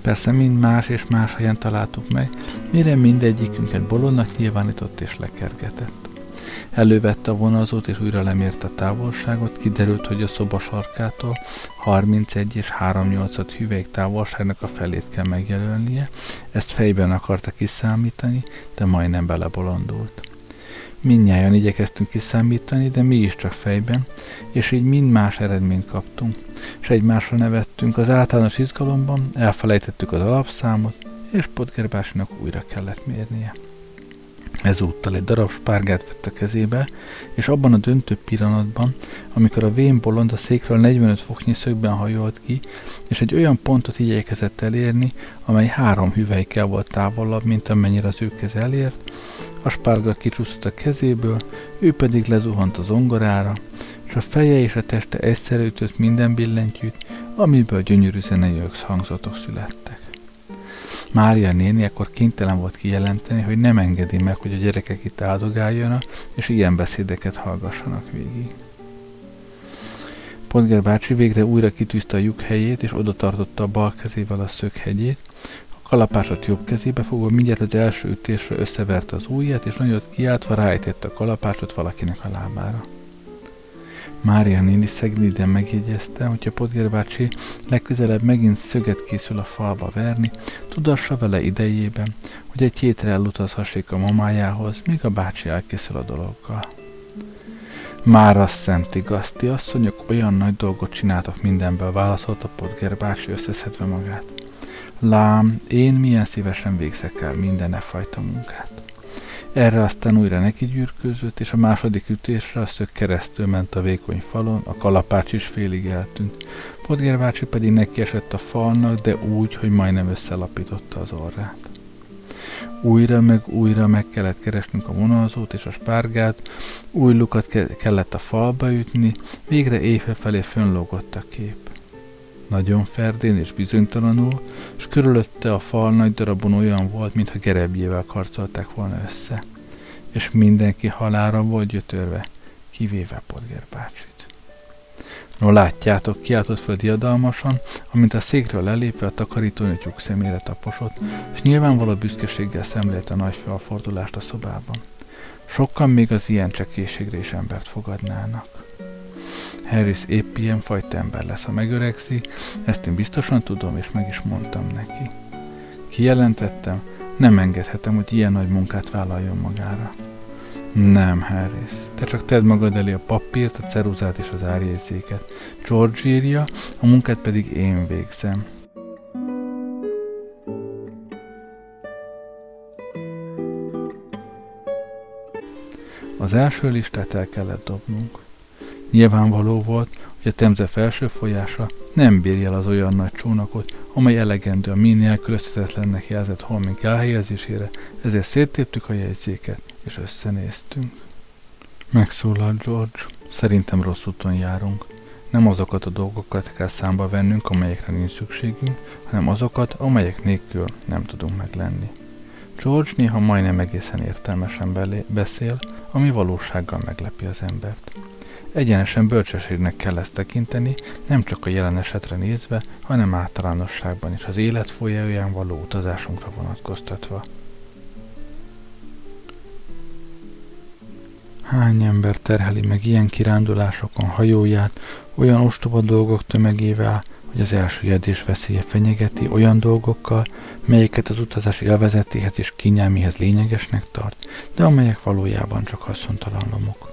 Persze mind más és más helyen találtuk meg, mire mindegyikünket bolondnak nyilvánított és lekergetett. Elővette a vonalzót és újra lemérte a távolságot, kiderült, hogy a szoba sarkától 31 és 38 hüvelyk távolságnak a felét kell megjelölnie, ezt fejben akarta kiszámítani, de majdnem belebolondult. Mindnyájan igyekeztünk kiszámítani, de mi is csak fejben, és így mind más eredményt kaptunk, és egymásra nevettünk az általános izgalomban, elfelejtettük az alapszámot, és Potgerbásinak újra kellett mérnie. Ezúttal egy darab spárgát vett a kezébe, és abban a döntő pillanatban, amikor a vén bolond a székről 45 foknyi szögben hajolt ki, és egy olyan pontot igyekezett elérni, amely három hüvelykkel volt távolabb, mint amennyire az ő keze elért, a spárga kicsúszott a kezéből, ő pedig lezuhant az ongorára, és a feje és a teste egyszerű ütött minden billentyűt, amiből gyönyörű zenei hangzatok születtek. Mária néni akkor kénytelen volt kijelenteni, hogy nem engedi meg, hogy a gyerekek itt áldogáljanak, és ilyen beszédeket hallgassanak végig. Pontger bácsi végre újra kitűzte a lyuk helyét, és oda tartotta a bal kezével a szöghegyét, a kalapásot jobb kezébe fogva mindjárt az első ütésre összeverte az ujját, és nagyot kiáltva rájtette a kalapácsot valakinek a lábára. Mária néni szegényen megjegyezte, hogy a Podger bácsi legközelebb megint szöget készül a falba verni, tudassa vele idejében, hogy egy hétre elutazhassék a mamájához, míg a bácsi elkészül a dologgal. Már az szent igaz, ti asszonyok olyan nagy dolgot csináltak mindenből, válaszolta Podger bácsi összeszedve magát. Lám, én milyen szívesen végzek el minden e fajta munkát. Erre aztán újra neki gyűrkőzött, és a második ütésre a szög keresztül ment a vékony falon, a kalapács is félig eltűnt. Podger bácsi pedig neki esett a falnak, de úgy, hogy majdnem összelapította az orrát. Újra meg újra meg kellett keresnünk a vonalzót és a spárgát, új lukat ke- kellett a falba ütni, végre éjfél felé fönnlógott a kép. Nagyon ferdén és bizonytalanul, és körülötte a fal nagy darabon olyan volt, mintha gerebjével karcolták volna össze. És mindenki halára volt gyötörve, kivéve Podger bácsit. No látjátok, kiáltott föl diadalmasan, amint a székről lelépve a takarítónő tyúk szemére taposott, és nyilvánvaló büszkeséggel szemlélt a nagy felfordulást a szobában. Sokan még az ilyen csekészségre is embert fogadnának. Harris épp ilyen fajta ember lesz, ha megöregszi, ezt én biztosan tudom, és meg is mondtam neki. Kijelentettem, nem engedhetem, hogy ilyen nagy munkát vállaljon magára. Nem, Harris. Te csak tedd magad elé a papírt, a ceruzát és az árjegyzéket. George írja, a munkát pedig én végzem. Az első listát el kellett dobnunk. Nyilvánvaló volt, hogy a Temze felső folyása nem bírja el az olyan nagy csónakot, amely elegendő a mi nélkülözhetetlennek jelzett holmink elhelyezésére, ezért széttéptük a jegyzéket, és összenéztünk. Megszólalt George, szerintem rossz úton járunk. Nem azokat a dolgokat kell számba vennünk, amelyekre nincs szükségünk, hanem azokat, amelyek nélkül nem tudunk meglenni. George néha majdnem egészen értelmesen belé- beszél, ami valósággal meglepi az embert. Egyenesen bölcsességnek kell ezt tekinteni, nem csak a jelen esetre nézve, hanem általánosságban is az élet folyóján való utazásunkra vonatkoztatva. Hány ember terheli meg ilyen kirándulásokon hajóját, olyan ostoba dolgok tömegével, hogy az első jedés veszélye fenyegeti olyan dolgokkal, melyeket az utazás élvezetéhez és kényelmihez lényegesnek tart, de amelyek valójában csak haszontalan lomok.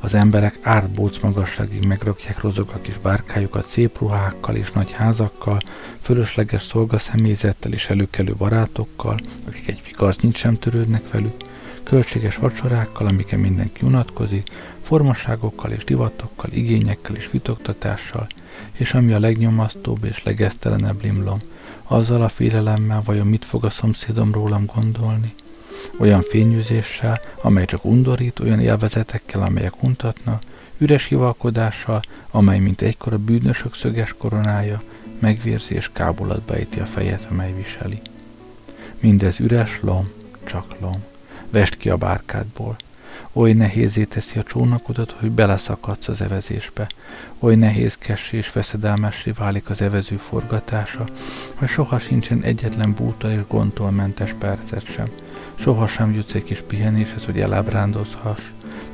Az emberek átbóc magasságig megrakják rozog kis bárkájukat szép ruhákkal és nagy házakkal, fölösleges szolgaszemélyzettel és előkelő barátokkal, akik egy fikarcnyit sem törődnek velük, költséges vacsorákkal, amiken mindenki unatkozik, formaságokkal és divatokkal, igényekkel és vitoktatással, és ami a legnyomasztóbb és legesztelenebb limlom, azzal a félelemmel vajon mit fog a szomszédom rólam gondolni, olyan fényűzéssel, amely csak undorít, olyan élvezetekkel, amelyek untatnak, üres hivalkodással, amely mint egykor a bűnösök szöges koronája, megvérzi és kábulatba ejti a fejet, amely viseli. Mindez üres lom, csak lom. Vest ki a bárkádból. Oly nehézé teszi a csónakodat, hogy beleszakadsz az evezésbe. Oly nehézkessé és veszedelmessé válik az evező forgatása, hogy soha sincsen egyetlen búta és gondtól mentes percet sem. Soha sem jutsz egy kis pihenéshez, hogy elábrándozhass.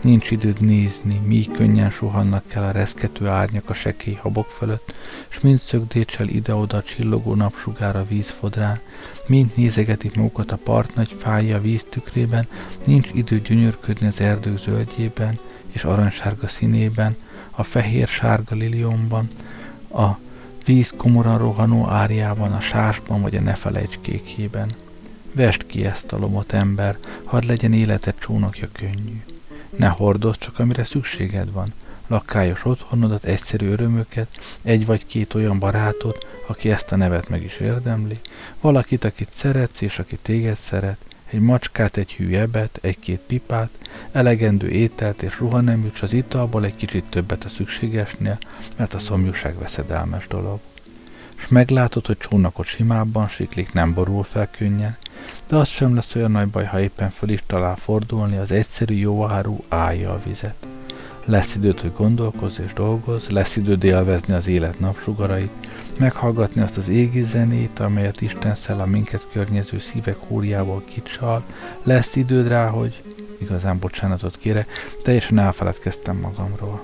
Nincs időd nézni, mi könnyen suhannak el a reszkető árnyak a sekély habok fölött, s mind szögdécsel ide-oda csillogó napsugár a vízfodrán, mind nézegetik magukat a part nagy fája a víz tükrében, nincs idő gyönyörködni az erdők zöldjében és aranysárga színében, a fehér-sárga liliomban, a víz komoran rohanó árjában, a sásban vagy a ne felejts kékjében. Vest ki ezt a lomot, ember, hadd legyen életed csónakja könnyű. Ne hordozz csak, amire szükséged van. Lakályos otthonodat, egyszerű örömöket, egy vagy két olyan barátot, aki ezt a nevet meg is érdemli, valakit, akit szeretsz és aki téged szeret, egy macskát, egy hű ebet, egy-két pipát, elegendő ételt és ruhaneműcs az italból egy kicsit többet a szükségesnél, mert a szomjúság veszedelmes dolog. S meglátod, hogy csónakot simábban siklik, nem borul fel könnyen, de az sem lesz olyan nagy baj, ha éppen föl is talál fordulni, az egyszerű jóáru állja a vizet. Lesz időd, hogy gondolkozz és dolgozz, lesz időd élvezni az élet napsugarait, meghallgatni azt az égi zenét, amelyet Isten szellem minket környező szívek húrjából kicsal, lesz időd rá, hogy igazán bocsánatot kére, teljesen elfeledkeztem magamról.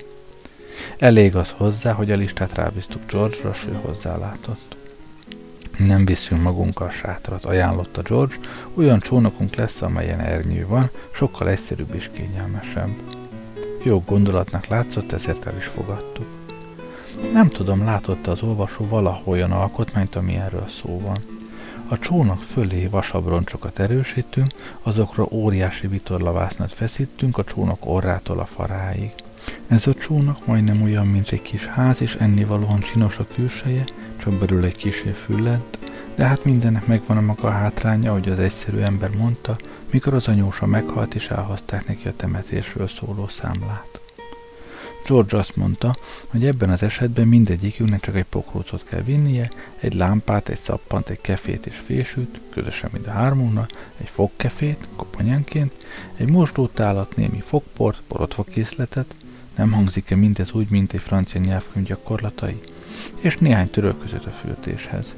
Elég az hozzá, hogy a listát rábíztuk George-ra, s ő hozzálátott. Nem viszünk magunkkal sátrat, ajánlotta George, olyan csónakunk lesz, amelyen ernyő van, sokkal egyszerűbb és kényelmesebb. Jó gondolatnak látszott, ezért el is fogadtuk. Nem tudom, látotta az olvasó valahol olyan alkotmányt, ami erről szó van. A csónak fölé vasabroncsokat erősítünk, azokra óriási vitorlavásznat feszítünk a csónak orrától a faráig. Ez a csónak majdnem olyan, mint egy kis ház, és ennivalóan csinos a külseje, csak belül egy kisé füllent, de hát mindennek megvan a maga hátránya, ahogy az egyszerű ember mondta, mikor az anyósa meghalt, és elhozták neki a temetésről szóló számlát. George azt mondta, hogy ebben az esetben mindegyikünknek csak egy pokrócot kell vinnie, egy lámpát, egy szappant, egy kefét és fésűt, közösen mind a hármunknak, egy fogkefét, koponyánként, egy mosdótálat, némi fogport, borotvakészletet, nem hangzik-e mindez úgy, mint egy francia nyelvkönyv gyakorlatai, és néhány törölközött a fürdéshez.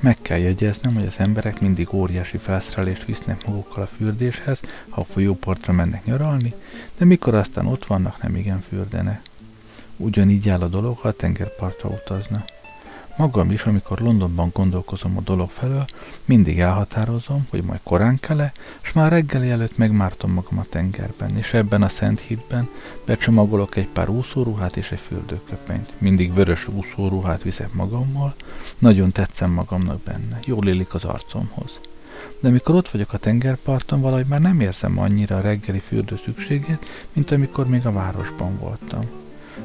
Meg kell jegyeznem, hogy az emberek mindig óriási felszerelést visznek magukkal a fürdéshez, ha a folyópartra mennek nyaralni, de mikor aztán ott vannak, nem igen fürdenek. Ugyanígy áll a dolog, ha a tengerpartra utazna. Magam is, amikor Londonban gondolkozom a dolog felől, mindig elhatározom, hogy majd korán kell és már reggeli előtt megmártom magam a tengerben, és ebben a szent hitben becsomagolok egy pár úszóruhát és egy fürdőköpenyt. Mindig vörös úszóruhát viszek magammal, nagyon tetszem magamnak benne, jól élik az arcomhoz. De amikor ott vagyok a tengerparton, valahogy már nem érzem annyira a reggeli fürdő szükségét, mint amikor még a városban voltam.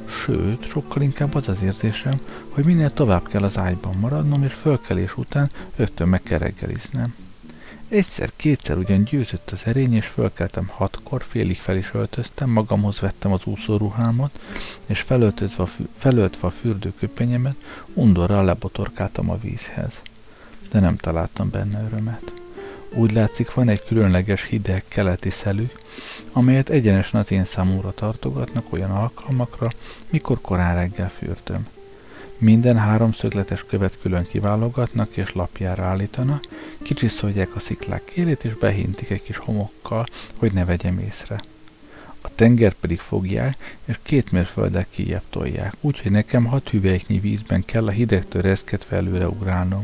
Sőt, sokkal inkább az az érzésem, hogy minél tovább kell az ágyban maradnom, és fölkelés után rögtön meg kell reggeliznem. Egyszer-kétszer ugyan győzött az erény, és fölkeltem hatkor, félig fel is öltöztem, magamhoz vettem az úszóruhámat, és felöltözve a fü- felöltve a fürdőköpenyemet, undorral lebotorkáltam a vízhez. De nem találtam benne örömet. Úgy látszik, van egy különleges hideg keleti szelű, amelyet egyenesen az én számomra tartogatnak olyan alkalmakra, mikor korán reggel fürdöm. Minden háromszögletes követ külön kiválogatnak és lapjára állítanak, kicsiszolják a sziklák kérét és behintik egy kis homokkal, hogy ne vegyem észre. A tenger pedig fogják, és két mérfölddel kijebb tolják, úgyhogy nekem hat hüvelyknyi vízben kell a hidegtől reszketve előre ugrálnom.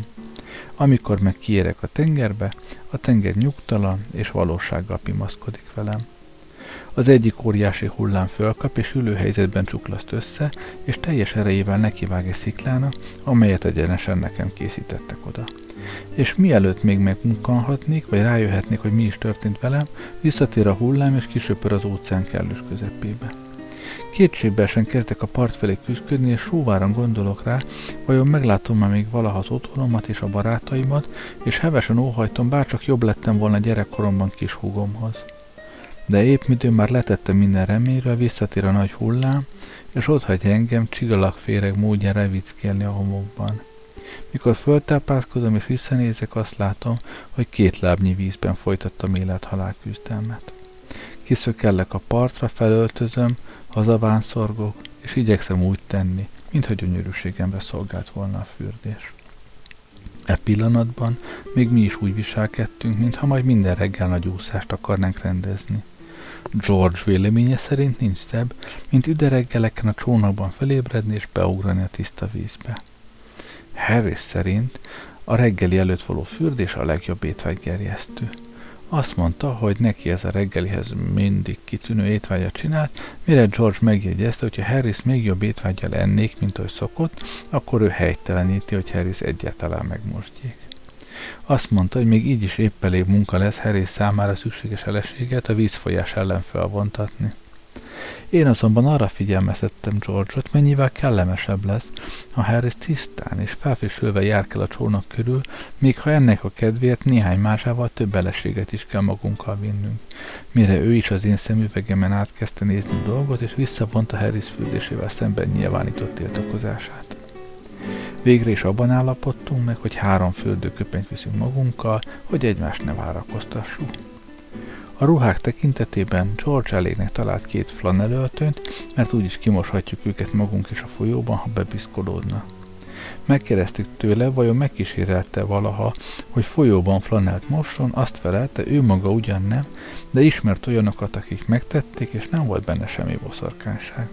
Amikor meg kiérek a tengerbe, a tenger nyugtalan és valósággal pimaszkodik velem. Az egyik óriási hullám fölkap, és ülőhelyzetben csuklaszt össze, és teljes erejével nekivág egy sziklának, amelyet egyenesen nekem készítettek oda. És mielőtt még megmunkanhatnék, vagy rájöhetnék, hogy mi is történt velem, visszatér a hullám, és kisöpör az óceán kellős közepébe. Kétségbeesen kezdek a part felé küzdködni, és sóváran gondolok rá, vajon meglátom már még valaha az otthonomat és a barátaimat, és hevesen óhajtom, bárcsak jobb lettem volna gyerekkoromban kis húgomhoz. De épp midőn már letettem minden reményről, visszatér a nagy hullám, és ott hagy engem csigalak féreg módjára vickélni a homokban. Mikor föltápászkodom és visszanézek, azt látom, hogy két lábnyi vízben folytattam élet-halál küzdelmet. Kiszökellek a partra, felöltözöm, hazavánszorgok, és igyekszem úgy tenni, mintha gyönyörűségemre szolgált volna a fürdés. E pillanatban még mi is úgy viselkedtünk, mintha majd minden reggel nagy úszást akarnánk rendezni. George véleménye szerint nincs szebb, mint üdereggeleken a csónakban felébredni és beugrani a tiszta vízbe. Harris szerint a reggeli előtt való fürdés a legjobb étvágygerjesztő. Azt mondta, hogy neki ez a reggelihez mindig kitűnő étvágyat csinált, mire George megjegyezte, hogy ha Harris még jobb étvágyja lennék, mint ahogy szokott, akkor ő helyteleníti, hogy Harris egyáltalán megmosdjék. Azt mondta, hogy még így is épp elég munka lesz Harris számára szükséges eleséget a vízfolyás ellen felvontatni. Én azonban arra figyelmeztettem George-ot, mennyivel kellemesebb lesz, ha Harris tisztán és felfrissülve járkál a csónak körül, még ha ennek a kedvéért néhány másával több beleséget is kell magunkkal vinnünk. Mire ő is az én szemüvegemen átkezdte nézni a dolgot, és visszavonta Harris fürdésével szemben nyilvánított tiltakozását. Végre is abban állapodtunk meg, hogy három fürdőköpenyt viszünk magunkkal, hogy egymást ne várakoztassuk. A ruhák tekintetében George elégnek talált két flanelöltönyt, mert úgyis kimoshatjuk őket magunk is a folyóban, ha bebiszkolódna. Megkérdeztük tőle, vajon megkísérelte valaha, hogy folyóban flanelt mosson, azt felelte, ő maga ugyan nem, de ismert olyanokat, akik megtették, és nem volt benne semmi boszorkánság.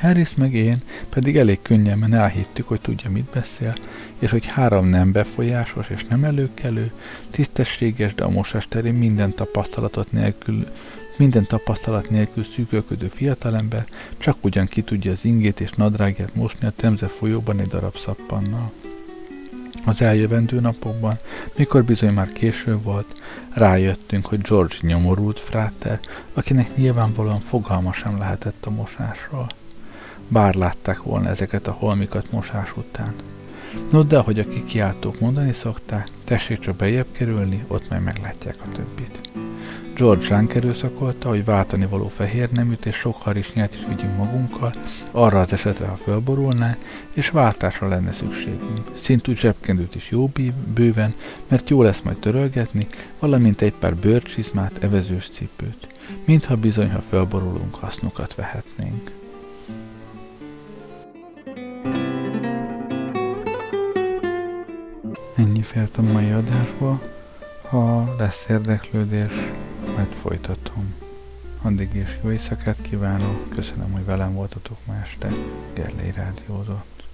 Harris meg én pedig elég könnyelmen elhittük, hogy tudja, mit beszél, és hogy három nem befolyásos és nem előkelő, tisztességes, de a mosás terén minden tapasztalatot nélkül, minden tapasztalat nélkül szűkölködő fiatalember csak ugyan ki tudja az ingét és nadrágját mosni a Temze folyóban egy darab szappannal. Az eljövendő napokban, mikor bizony már késő volt, rájöttünk, hogy George nyomorult fráter, akinek nyilvánvalóan fogalma sem lehetett a mosásról. Bár látták volna ezeket a holmikat mosás után. No, de ahogy a kikiáltók mondani szokták, tessék csak bejebb kerülni, ott majd meglátják a többit. George ránk erőszakolta, hogy váltani való fehér neműt és sok harisnyát is vigyünk magunkkal, arra az esetre, ha fölborulná, és váltásra lenne szükségünk. Szintű zsebkendőt is jó bőven, mert jó lesz majd törölgetni, valamint egy pár bőrcsizmát, evezős cipőt. Mintha bizony, ha fölborulunk, hasznukat vehetnénk. Ennyi fért a mai adásba. Ha lesz érdeklődés, majd folytatom. Addig is jó éjszakát kívánok, köszönöm, hogy velem voltatok ma este, Gerlei Rádiózott.